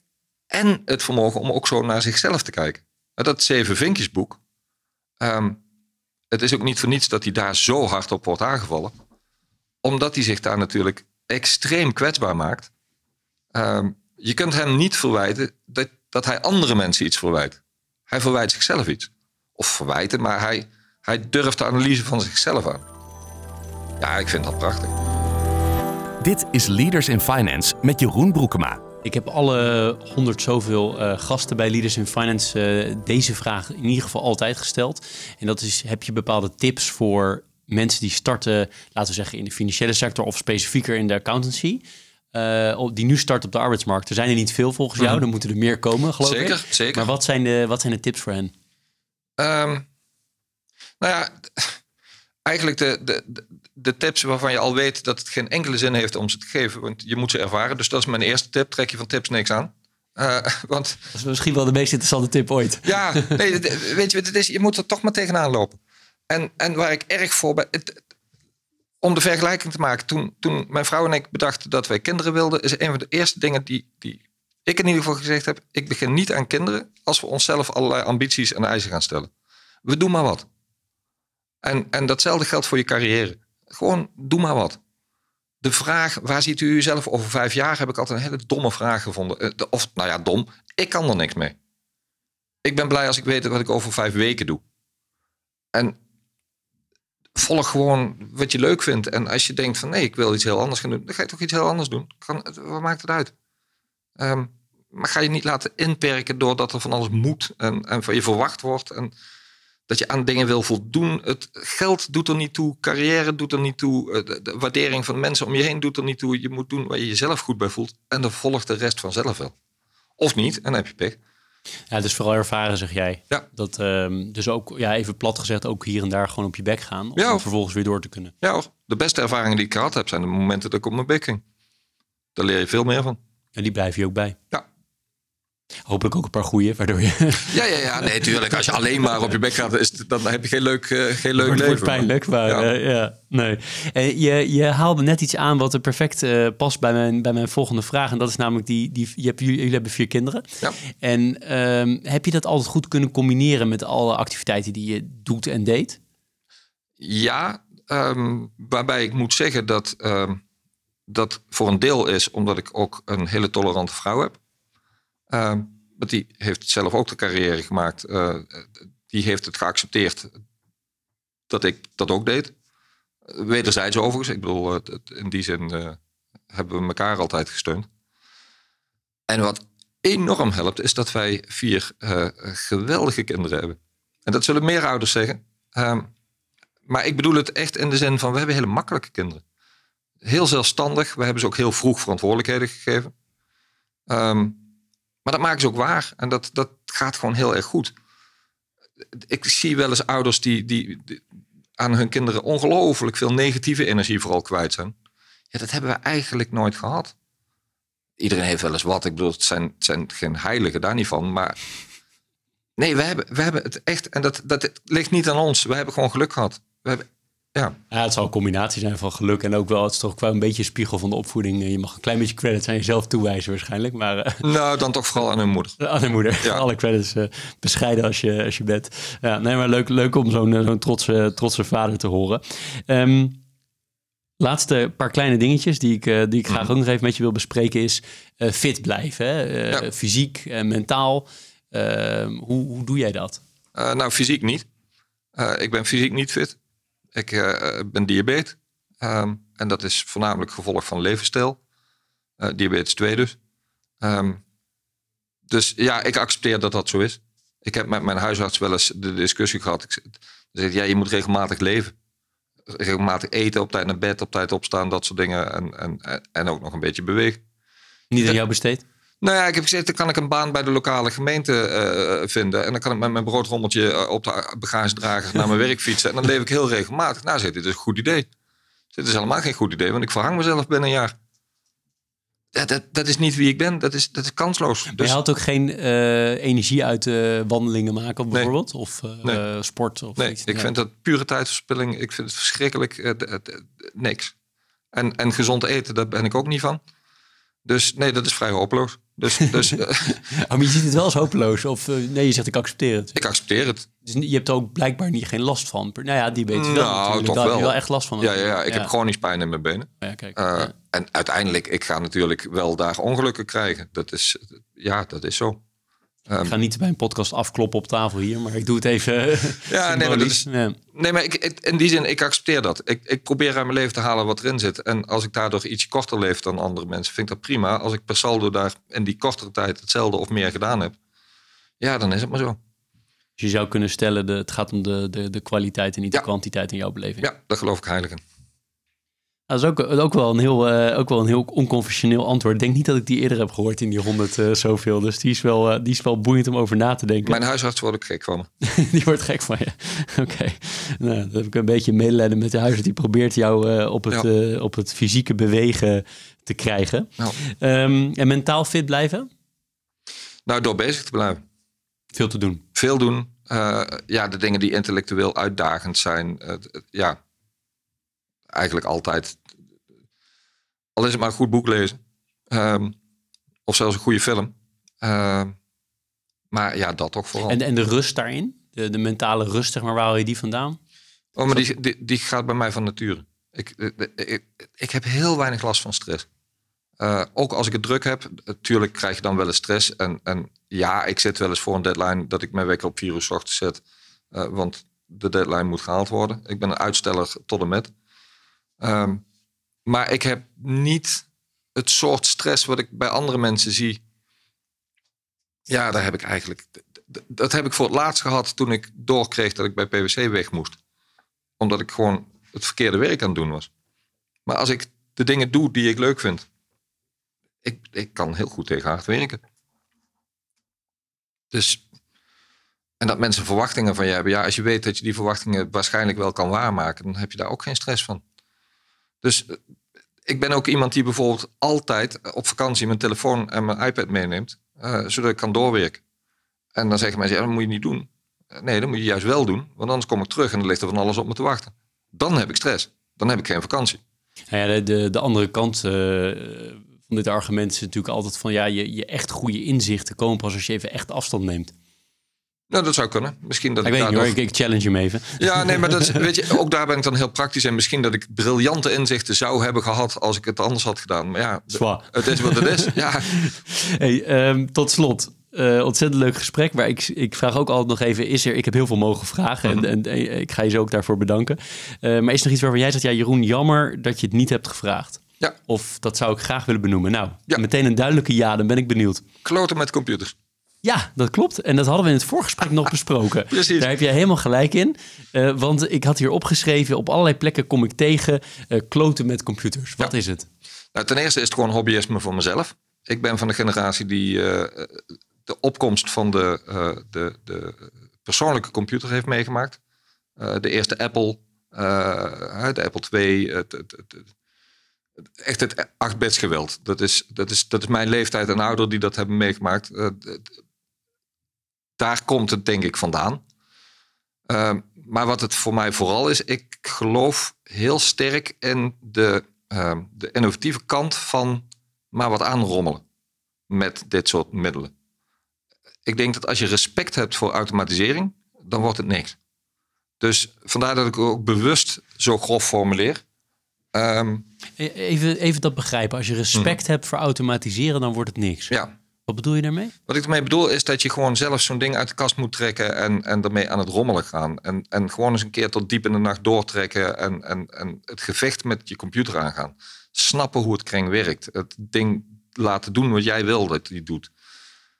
En het vermogen om ook zo naar zichzelf te kijken. Dat Zeven Vinkjesboek. Um, het is ook niet voor niets dat hij daar zo hard op wordt aangevallen. Omdat hij zich daar natuurlijk extreem kwetsbaar maakt. Um, je kunt hem niet verwijten dat, dat hij andere mensen iets verwijt. Hij verwijt zichzelf iets. Of verwijten, maar hij, hij durft de analyse van zichzelf aan. Ja, ik vind dat prachtig. Dit is Leaders in Finance met Jeroen Broekema. Ik heb alle honderd zoveel uh, gasten bij Leaders in Finance uh, deze vraag in ieder geval altijd gesteld. En dat is, heb je bepaalde tips voor mensen die starten, laten we zeggen in de financiële sector of specifieker in de accountancy? Uh, die nu starten op de arbeidsmarkt. Er zijn er niet veel volgens jou, mm er moeten er meer komen, geloof zeker, ik. Zeker, Maar wat zijn de, wat zijn de tips voor hen? Um, nou ja, [laughs] eigenlijk de, de, de tips waarvan je al weet dat het geen enkele zin heeft om ze te geven. Want je moet ze ervaren. Dus dat is mijn eerste tip. Trek je van tips niks aan. Uh, [laughs] want, dat is misschien wel de meest interessante tip ooit. Ja, nee, [laughs] weet je, het is, je moet er toch maar tegenaan lopen. En, en waar ik erg voor ben. Het, om de vergelijking te maken, toen, toen mijn vrouw en ik bedachten dat wij kinderen wilden, is een van de eerste dingen die, die ik in ieder geval gezegd heb: ik begin niet aan kinderen als we onszelf allerlei ambities en eisen gaan stellen. We doen maar wat. En, en datzelfde geldt voor je carrière. Gewoon doe maar wat. De vraag, waar ziet u uzelf over vijf jaar, heb ik altijd een hele domme vraag gevonden. Eh, of, nou ja, dom. Ik kan er niks mee. Ik ben blij als ik weet wat ik over vijf weken doe. En volg gewoon wat je leuk vindt. En als je denkt van nee, ik wil iets heel anders gaan doen, dan ga je toch iets heel anders doen. Kan, wat maakt het uit? Um, maar ga je niet laten inperken doordat er van alles moet en, en van je verwacht wordt. En dat je aan dingen wil voldoen. Het geld doet er niet toe, carrière doet er niet toe, eh, de, de, waardering van mensen om je heen doet er niet toe. Je moet doen waar je jezelf goed bij voelt en dan volgt de rest vanzelf wel. Of niet, en dan heb je pech. Ja, dus vooral ervaren, zeg jij. Ja. Dat, um, dus ook, ja, even plat gezegd, ook hier en daar gewoon op je bek gaan. Om ja, vervolgens weer door te kunnen. Ja, de beste ervaringen die ik gehad heb, zijn de momenten dat ik op mijn bek ging. Daar leer je veel meer van. En die blijf je ook bij. Ja. Hopelijk ook een paar goede, waardoor je... [laughs] Ja, ja, ja. Nee, tuurlijk. Als je alleen maar op je bek gaat, is, dan heb je geen leuk, uh, geen leuk wordt, leven. wordt pijnlijk, maar ja. Uh, ja nee. Uh, je, je haalde net iets aan wat er perfect past bij mijn, bij mijn volgende vraag. En dat is namelijk, die, die, je hebt, jullie, jullie hebben vier kinderen. Ja. En um, heb je dat altijd goed kunnen combineren met alle activiteiten die je doet en deed? Ja, um, waarbij ik moet zeggen dat um, dat voor een deel is omdat ik ook een hele tolerante vrouw heb. Uh, want die heeft zelf ook de carrière gemaakt. Uh, die heeft het geaccepteerd dat ik dat ook deed. Wederzijds overigens. Ik bedoel, in die zin uh, hebben we elkaar altijd gesteund. En wat enorm helpt, is dat wij vier uh, geweldige kinderen hebben. En dat zullen meer ouders zeggen. Uh, maar ik bedoel het echt in de zin van, we hebben hele makkelijke kinderen. Heel zelfstandig. We hebben ze ook heel vroeg verantwoordelijkheden gegeven. Um, maar dat maken ze ook waar. En dat, dat gaat gewoon heel erg goed. Ik zie wel eens ouders die, die, aan hun kinderen ongelooflijk veel negatieve energie vooral kwijt zijn. Ja, dat hebben we eigenlijk nooit gehad. Iedereen heeft wel eens wat. Ik bedoel, het zijn, het zijn geen heiligen, daar niet van. Maar nee, we hebben, we hebben het echt. En dat, dat ligt niet aan ons. We hebben gewoon geluk gehad. We hebben ja. ja, het zal een combinatie zijn van geluk en ook wel, het is toch wel een beetje een spiegel van de opvoeding. Je mag een klein beetje credits aan jezelf toewijzen waarschijnlijk, maar... Uh, [laughs] nou, dan toch vooral aan hun moeder. [laughs] Aan hun moeder. Ja. Alle credits uh, bescheiden als je, als je bent. Ja, nee, maar leuk, leuk om zo'n zo'n trotse, trotse vader te horen. Um, laatste paar kleine dingetjes die ik, die ik graag mm. ook nog even met je wil bespreken is fit blijven. Hè? Ja. Fysiek, mentaal. Ehm, hoe, hoe doe jij dat? nou, fysiek niet. ik ben fysiek niet fit. Ik uh, ben diabetes. Um, en dat is voornamelijk gevolg van levensstijl. Uh, diabetes 2 dus. Um, dus ja, ik accepteer dat dat zo is. Ik heb met mijn huisarts wel eens de discussie gehad. Ik zeg, ja, je moet regelmatig leven. Regelmatig eten, op tijd naar bed, op tijd opstaan, dat soort dingen. En, en, en ook nog een beetje bewegen. Niet aan jou besteed? Nou ja, ik heb gezegd, dan kan ik een baan bij de lokale gemeente uh, vinden. En dan kan ik met mijn broodrommeltje op de bagagedrager naar mijn [laughs] werk fietsen. En dan leef ik heel regelmatig. Nou, zit dit is een goed idee. Dit is helemaal geen goed idee, want ik verhang mezelf binnen een jaar. Dat, dat, dat is niet wie ik ben. Dat is, dat is kansloos. Dus... Je haalt ook geen uh, energie uit uh, wandelingen maken bijvoorbeeld? Nee. Of nee. sport? Of nee, iets. ik vind dat pure tijdverspilling. Ik vind het verschrikkelijk. niks. En, en gezond eten, daar ben ik ook niet van. Dus nee, dat is vrij hopeloos. Dus, dus [laughs] oh, maar je ziet het wel als hopeloos. Of uh, nee, je zegt ik accepteer het. Ik accepteer het. Dus je hebt er ook blijkbaar niet, geen last van. Nou ja, die weet je wel nou, natuurlijk. Toch Daar wel. heb je wel echt last van. Ja, ja, ja. ik ja. heb chronisch pijn in mijn benen. Ja, kijk. Uh, ja. En uiteindelijk, ik ga natuurlijk wel daar ongelukken krijgen. Dat is, ja, dat is zo. Um, ik ga niet bij een podcast afkloppen op tafel hier, maar ik doe het even. [laughs] ja, nee, maar, dat is, ja. nee, maar ik, in die zin, ik accepteer dat. Ik, ik probeer uit mijn leven te halen wat erin zit. En als ik daardoor iets korter leef dan andere mensen, vind ik dat prima. Als ik per saldo daar in die kortere tijd hetzelfde of meer gedaan heb, ja, dan is het maar zo. Dus je zou kunnen stellen, de, het gaat om de, de, de kwaliteit en niet Ja. de kwantiteit in jouw beleving. Ja, daar geloof ik heilig in. Dat is ook, ook, wel een heel, eh, ook wel een heel onconventioneel antwoord. Ik denk niet dat ik die eerder heb gehoord in die 100 eh, zoveel. Dus die is, wel, eh, die is wel boeiend om over na te denken. Mijn huisarts wordt ook gek van me. [laughs] die wordt gek van je. [laughs] Oké. Nou, dan heb ik een beetje medelijden met de huisarts. Die probeert jou eh, op, het, Ja. eh, op het fysieke bewegen te krijgen. Ehm, en mentaal fit blijven? nou, door bezig te blijven. Veel te doen. Veel doen. Eh, ja, de dingen die intellectueel uitdagend zijn. eh, ja, eigenlijk altijd. Al is het maar een goed boek lezen. Ehm, of zelfs een goede film. Ehm, maar ja, dat toch vooral. En, en de rust daarin? De, de mentale rust, zeg maar, waar haal je die vandaan? oh, maar die, die, die gaat bij mij van nature. Ik, ik, ik heb heel weinig last van stress. Eh, ook als ik het druk heb, natuurlijk krijg je dan wel eens stress. En, en ja, ik zit wel eens voor een deadline dat ik mijn wekker op vier uur 's ochtends zet. Eh, want de deadline moet gehaald worden. Ik ben een uitsteller tot en met. Ehm, maar ik heb niet het soort stress wat ik bij andere mensen zie. Ja, daar heb ik eigenlijk. Dat heb ik voor het laatst gehad toen ik doorkreeg dat ik bij PwC weg moest. Omdat ik gewoon het verkeerde werk aan het doen was. Maar als ik de dingen doe die ik leuk vind, ik, ik kan heel goed tegen hard werken. Dus, en dat mensen verwachtingen van je hebben. Ja, als je weet dat je die verwachtingen waarschijnlijk wel kan waarmaken, dan heb je daar ook geen stress van. Dus eh, ik ben ook iemand die bijvoorbeeld altijd op vakantie mijn telefoon en mijn iPad meeneemt, eh, zodat ik kan doorwerken. En dan zeggen mensen, ja, dat moet je niet doen. Eh, Nee, dat moet je juist wel doen, want anders kom ik terug en dan ligt er van alles op me te wachten. Dan heb ik stress. Dan heb ik geen vakantie. Nou ja, de, de, de andere kant eh, van dit argument is natuurlijk altijd van... ja, je, je echt goede inzichten komen pas als je even echt afstand neemt. Nou, dat zou kunnen. Misschien dat Ik ik, weet niet hoor, daardoor- ik, challenge hem even. Ja, nee, maar dat is, [laughs] weet je, ook daar ben ik dan heel praktisch. En misschien dat ik briljante inzichten zou hebben gehad als ik het anders had gedaan. Maar ja, Zwaar. het is wat het is. Ja, [laughs] Hey, ehm, tot slot, eh, ontzettend leuk gesprek. Maar ik, ik vraag ook altijd nog even, is er... Ik heb heel veel mogen vragen en, en, en ik ga je zo ook daarvoor bedanken. Eh, maar is er nog iets waarvan jij zegt, ja Jeroen, jammer dat je het niet hebt gevraagd? Ja. Of dat zou ik graag willen benoemen. Nou, Ja. meteen een duidelijke ja, dan ben ik benieuwd. kloten met computers. Ja, dat klopt. En dat hadden we in het voorgesprek nog besproken. [laughs] Precies. Daar heb jij helemaal gelijk in. Eh, want ik had hier opgeschreven, op allerlei plekken kom ik tegen eh, kloten met computers. Wat Ja. is het? Nou, ten eerste is het gewoon hobbyisme voor mezelf. Ik ben van de generatie die eh, de opkomst van de, de, de persoonlijke computer heeft meegemaakt. De eerste Apple, de Apple II, het, het, het- het- echt het 8-bits geweld. Dat is, dat, is, dat is mijn leeftijd en ouder die dat hebben meegemaakt. Daar komt het denk ik vandaan. Ehm, maar wat het voor mij vooral is, ik geloof heel sterk in de, ehm, de innovatieve kant van maar wat aanrommelen met dit soort middelen. Ik denk dat als je respect hebt voor automatisering, dan wordt het niks. Dus vandaar dat ik ook bewust zo grof formuleer. Ehm, E- Even, even dat begrijpen. Als je respect hebt voor automatiseren, dan wordt het niks. ja, Wat bedoel je daarmee? Wat ik ermee bedoel is dat je gewoon zelf zo'n ding uit de kast moet trekken en, en ermee aan het rommelen gaan. En, en gewoon eens een keer tot diep in de nacht doortrekken en, en, en het gevecht met je computer aangaan. Snappen hoe het kring werkt. Het ding laten doen wat jij wil dat hij doet.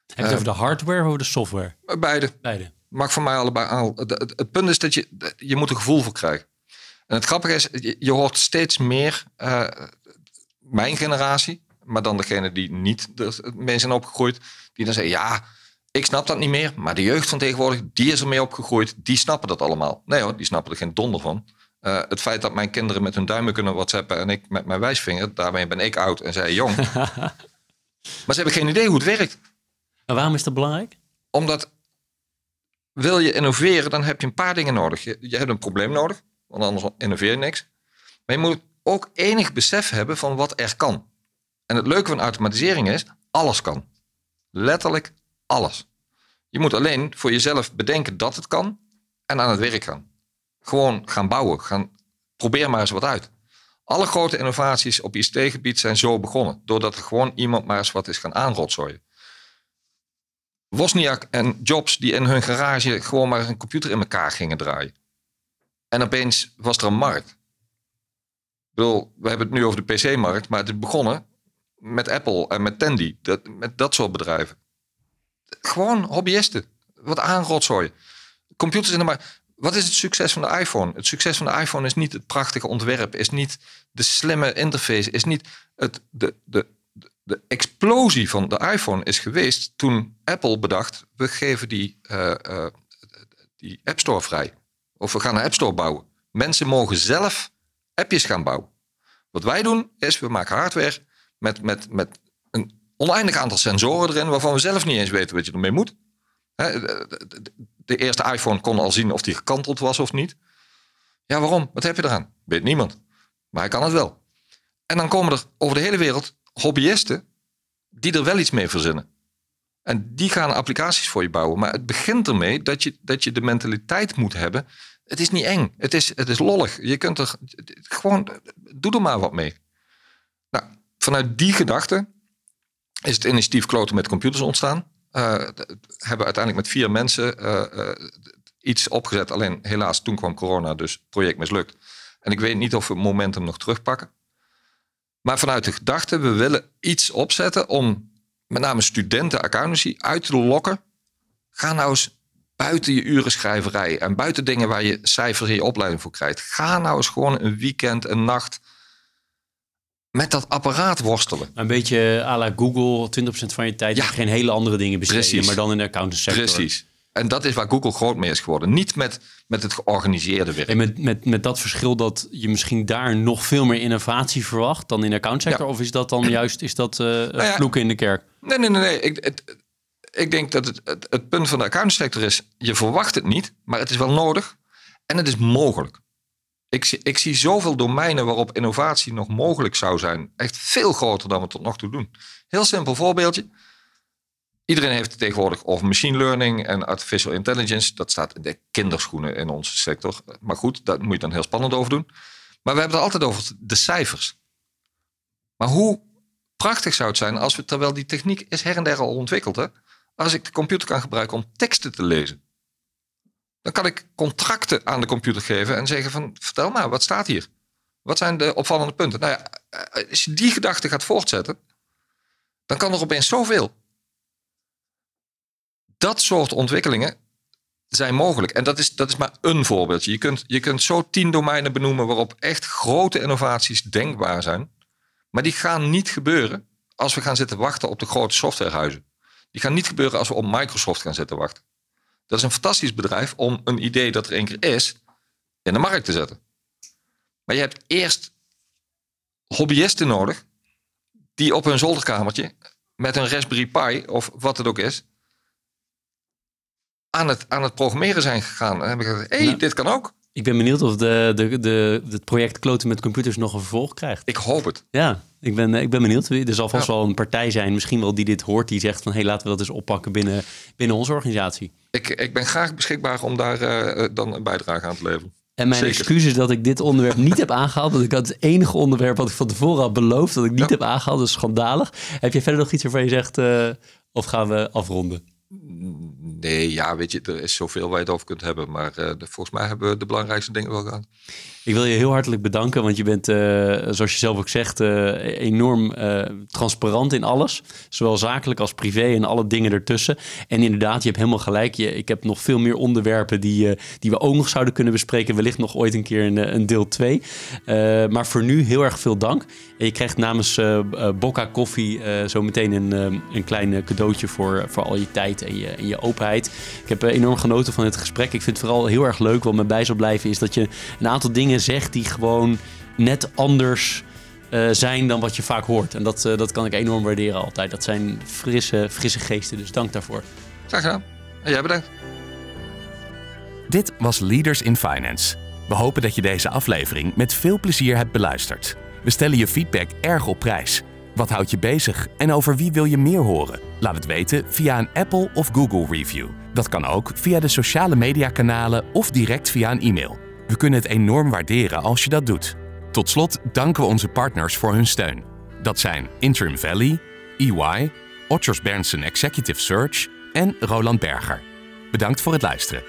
Heb je het over de hardware of over de software? Maar Beide. Beide. Mag voor mij allebei aan. Het, punt is dat je, je moet er gevoel voor krijgen. En het grappige is, je, je hoort steeds meer, eh, mijn generatie, maar dan degene die niet mee zijn opgegroeid, die dan zeggen, ja, ik snap dat niet meer, maar de jeugd van tegenwoordig, die is ermee opgegroeid, die snappen dat allemaal. Nee hoor, die snappen er geen donder van. Eh, het feit dat mijn kinderen met hun duimen kunnen whatsappen en ik met mijn wijsvinger, daarmee ben ik oud en zij jong. [laughs] maar ze hebben geen idee hoe het werkt En waarom is dat belangrijk? omdat wil je innoveren, dan heb je een paar dingen nodig. Je, je hebt een probleem nodig, want anders innoveer je niks. Maar je moet ook enig besef hebben van wat er kan. En het leuke van automatisering is, alles kan. Letterlijk alles. Je moet alleen voor jezelf bedenken dat het kan en aan het werk gaan. Gewoon gaan bouwen. Gaan, probeer maar eens wat uit. Alle grote innovaties op ICT-gebied zijn zo begonnen. Doordat er gewoon iemand maar eens wat is gaan aanrotzooien. Wozniak en Jobs die in hun garage gewoon maar een computer in elkaar gingen draaien. En opeens was er een markt. Ik bedoel, we hebben het nu over de PC-markt, maar het is begonnen met Apple en met Tandy, dat, met dat soort bedrijven. Gewoon hobbyisten, wat aanrotzooien. Computers in de markt. Wat is het succes van de iPhone? Het succes van de iPhone is niet het prachtige ontwerp, is niet de slimme interface, is niet het, de, de, de explosie van de iPhone is geweest toen Apple bedacht: we geven die, uh, uh, die App Store vrij. Of we gaan een App Store bouwen. Mensen mogen zelf appjes gaan bouwen. Wat wij doen is, we maken hardware met, met, met een oneindig aantal sensoren erin, waarvan we zelf niet eens weten wat je ermee moet. De eerste iPhone kon al zien of die gekanteld was of niet. Ja, waarom? Wat heb je eraan? Weet niemand. Maar hij kan het wel. En dan komen er over de hele wereld hobbyisten die er wel iets mee verzinnen. En die gaan applicaties voor je bouwen. Maar het begint ermee dat je, dat je de mentaliteit moet hebben. Het is niet eng. Het is, het is lollig. Je kunt er gewoon, doe er maar wat mee. Vanuit die gedachte is het initiatief Kloten met Computers ontstaan. Uh, hebben uiteindelijk met vier mensen uh, uh, iets opgezet. Alleen helaas, toen kwam corona, dus het project mislukt. En ik weet niet of we momentum nog terugpakken. Maar vanuit de gedachte, we willen iets opzetten om met name studenten accountancy uit te lokken. Ga nou eens buiten je urenschrijverij en buiten dingen waar je cijfers in je opleiding voor krijgt. Ga nou eens gewoon een weekend, een nacht met dat apparaat worstelen. Een beetje à la Google, 20% van je tijd. Ja. Geen hele andere dingen besteden, maar dan in de accountancy sector. Precies. En dat is waar Google groot mee is geworden. Niet met, met het georganiseerde werk. En met, met, met dat verschil dat je misschien daar nog veel meer innovatie verwacht dan in de accountsector? Ja. Of is dat dan [clears throat] juist is dat, uh, nou ja, vloeken in de kerk? Nee, nee, nee. nee. Ik, het, ik denk dat het, het, het punt van de accountsector is, je verwacht het niet, maar het is wel nodig en het is mogelijk. Ik, ik zie zoveel domeinen waarop innovatie nog mogelijk zou zijn. Echt veel groter dan we tot nog toe doen. Heel simpel voorbeeldje. Iedereen heeft het tegenwoordig over machine learning en artificial intelligence. Dat staat in de kinderschoenen in onze sector. Maar goed, daar moet je dan heel spannend over doen. Maar we hebben het altijd over de cijfers. Maar hoe prachtig zou het zijn als we, terwijl die techniek is her en der al ontwikkeld, hè, als ik de computer kan gebruiken om teksten te lezen. Dan kan ik contracten aan de computer geven en zeggen van, vertel maar, wat staat hier? Wat zijn de opvallende punten? Nou ja, als je die gedachte gaat voortzetten, dan kan er opeens zoveel dat soort ontwikkelingen zijn mogelijk. En dat is, dat is maar een voorbeeldje. Je kunt, je kunt zo tien domeinen benoemen waarop echt grote innovaties denkbaar zijn. Maar die gaan niet gebeuren als we gaan zitten wachten op de grote softwarehuizen. Die gaan niet gebeuren als we op Microsoft gaan zitten wachten. Dat is een fantastisch bedrijf om een idee dat er één keer is in de markt te zetten. Maar je hebt eerst hobbyisten nodig die op hun zolderkamertje met een Raspberry Pi of wat het ook is, aan het, aan het programmeren zijn gegaan. En heb ik gezegd, hey, nou, dit kan ook. Ik ben benieuwd of de, de, de, het project Kloten met Computers nog een vervolg krijgt. Ik hoop het. Ja, ik ben, ik ben benieuwd. Er zal vast wel een partij zijn, misschien wel die dit hoort, die zegt van hé, hey, laten we dat eens oppakken binnen, binnen onze organisatie. Ik, ik ben graag beschikbaar om daar uh, dan een bijdrage aan te leveren. En mijn Zeker. excuus is dat ik dit onderwerp niet heb aangehaald. Want ik had het enige onderwerp wat ik van tevoren had beloofd dat ik niet heb aangehaald. Dus schandalig. Heb je verder nog iets waarvan je zegt, uh, of gaan we afronden? Nee, ja, weet je, er is zoveel waar je het over kunt hebben. Maar uh, volgens mij hebben we de belangrijkste dingen wel gehad. Ik wil je heel hartelijk bedanken, want je bent, uh, zoals je zelf ook zegt, uh, enorm transparant in alles. Zowel zakelijk als privé en alle dingen ertussen. En inderdaad, je hebt helemaal gelijk. Ik heb nog veel meer onderwerpen die, die we ook nog zouden kunnen bespreken. Wellicht nog ooit een keer een, een deel 2. maar voor nu heel erg veel dank. En je krijgt namens Bokka Koffie zo meteen een, een klein cadeautje voor, voor al je tijd en je, en je openheid. Ik heb enorm genoten van dit gesprek. Ik vind het vooral heel erg leuk. Wat me bij zal blijven is dat je een aantal dingen zegt die gewoon net anders uh, zijn dan wat je vaak hoort. En dat, uh, dat kan ik enorm waarderen altijd. Dat zijn frisse, frisse geesten, dus dank daarvoor. Graag gedaan. En jij bedankt. Dit was Leaders in Finance. We hopen dat je deze aflevering met veel plezier hebt beluisterd. We stellen je feedback erg op prijs. Wat houdt je bezig en over wie wil je meer horen? Laat het weten via een Apple of Google review. Dat kan ook via de sociale mediakanalen of direct via een e-mail. We kunnen het enorm waarderen als je dat doet. Tot slot danken we onze partners voor hun steun. Dat zijn Interim Valley, EY, Otters Berndsen Executive Search en Roland Berger. Bedankt voor het luisteren.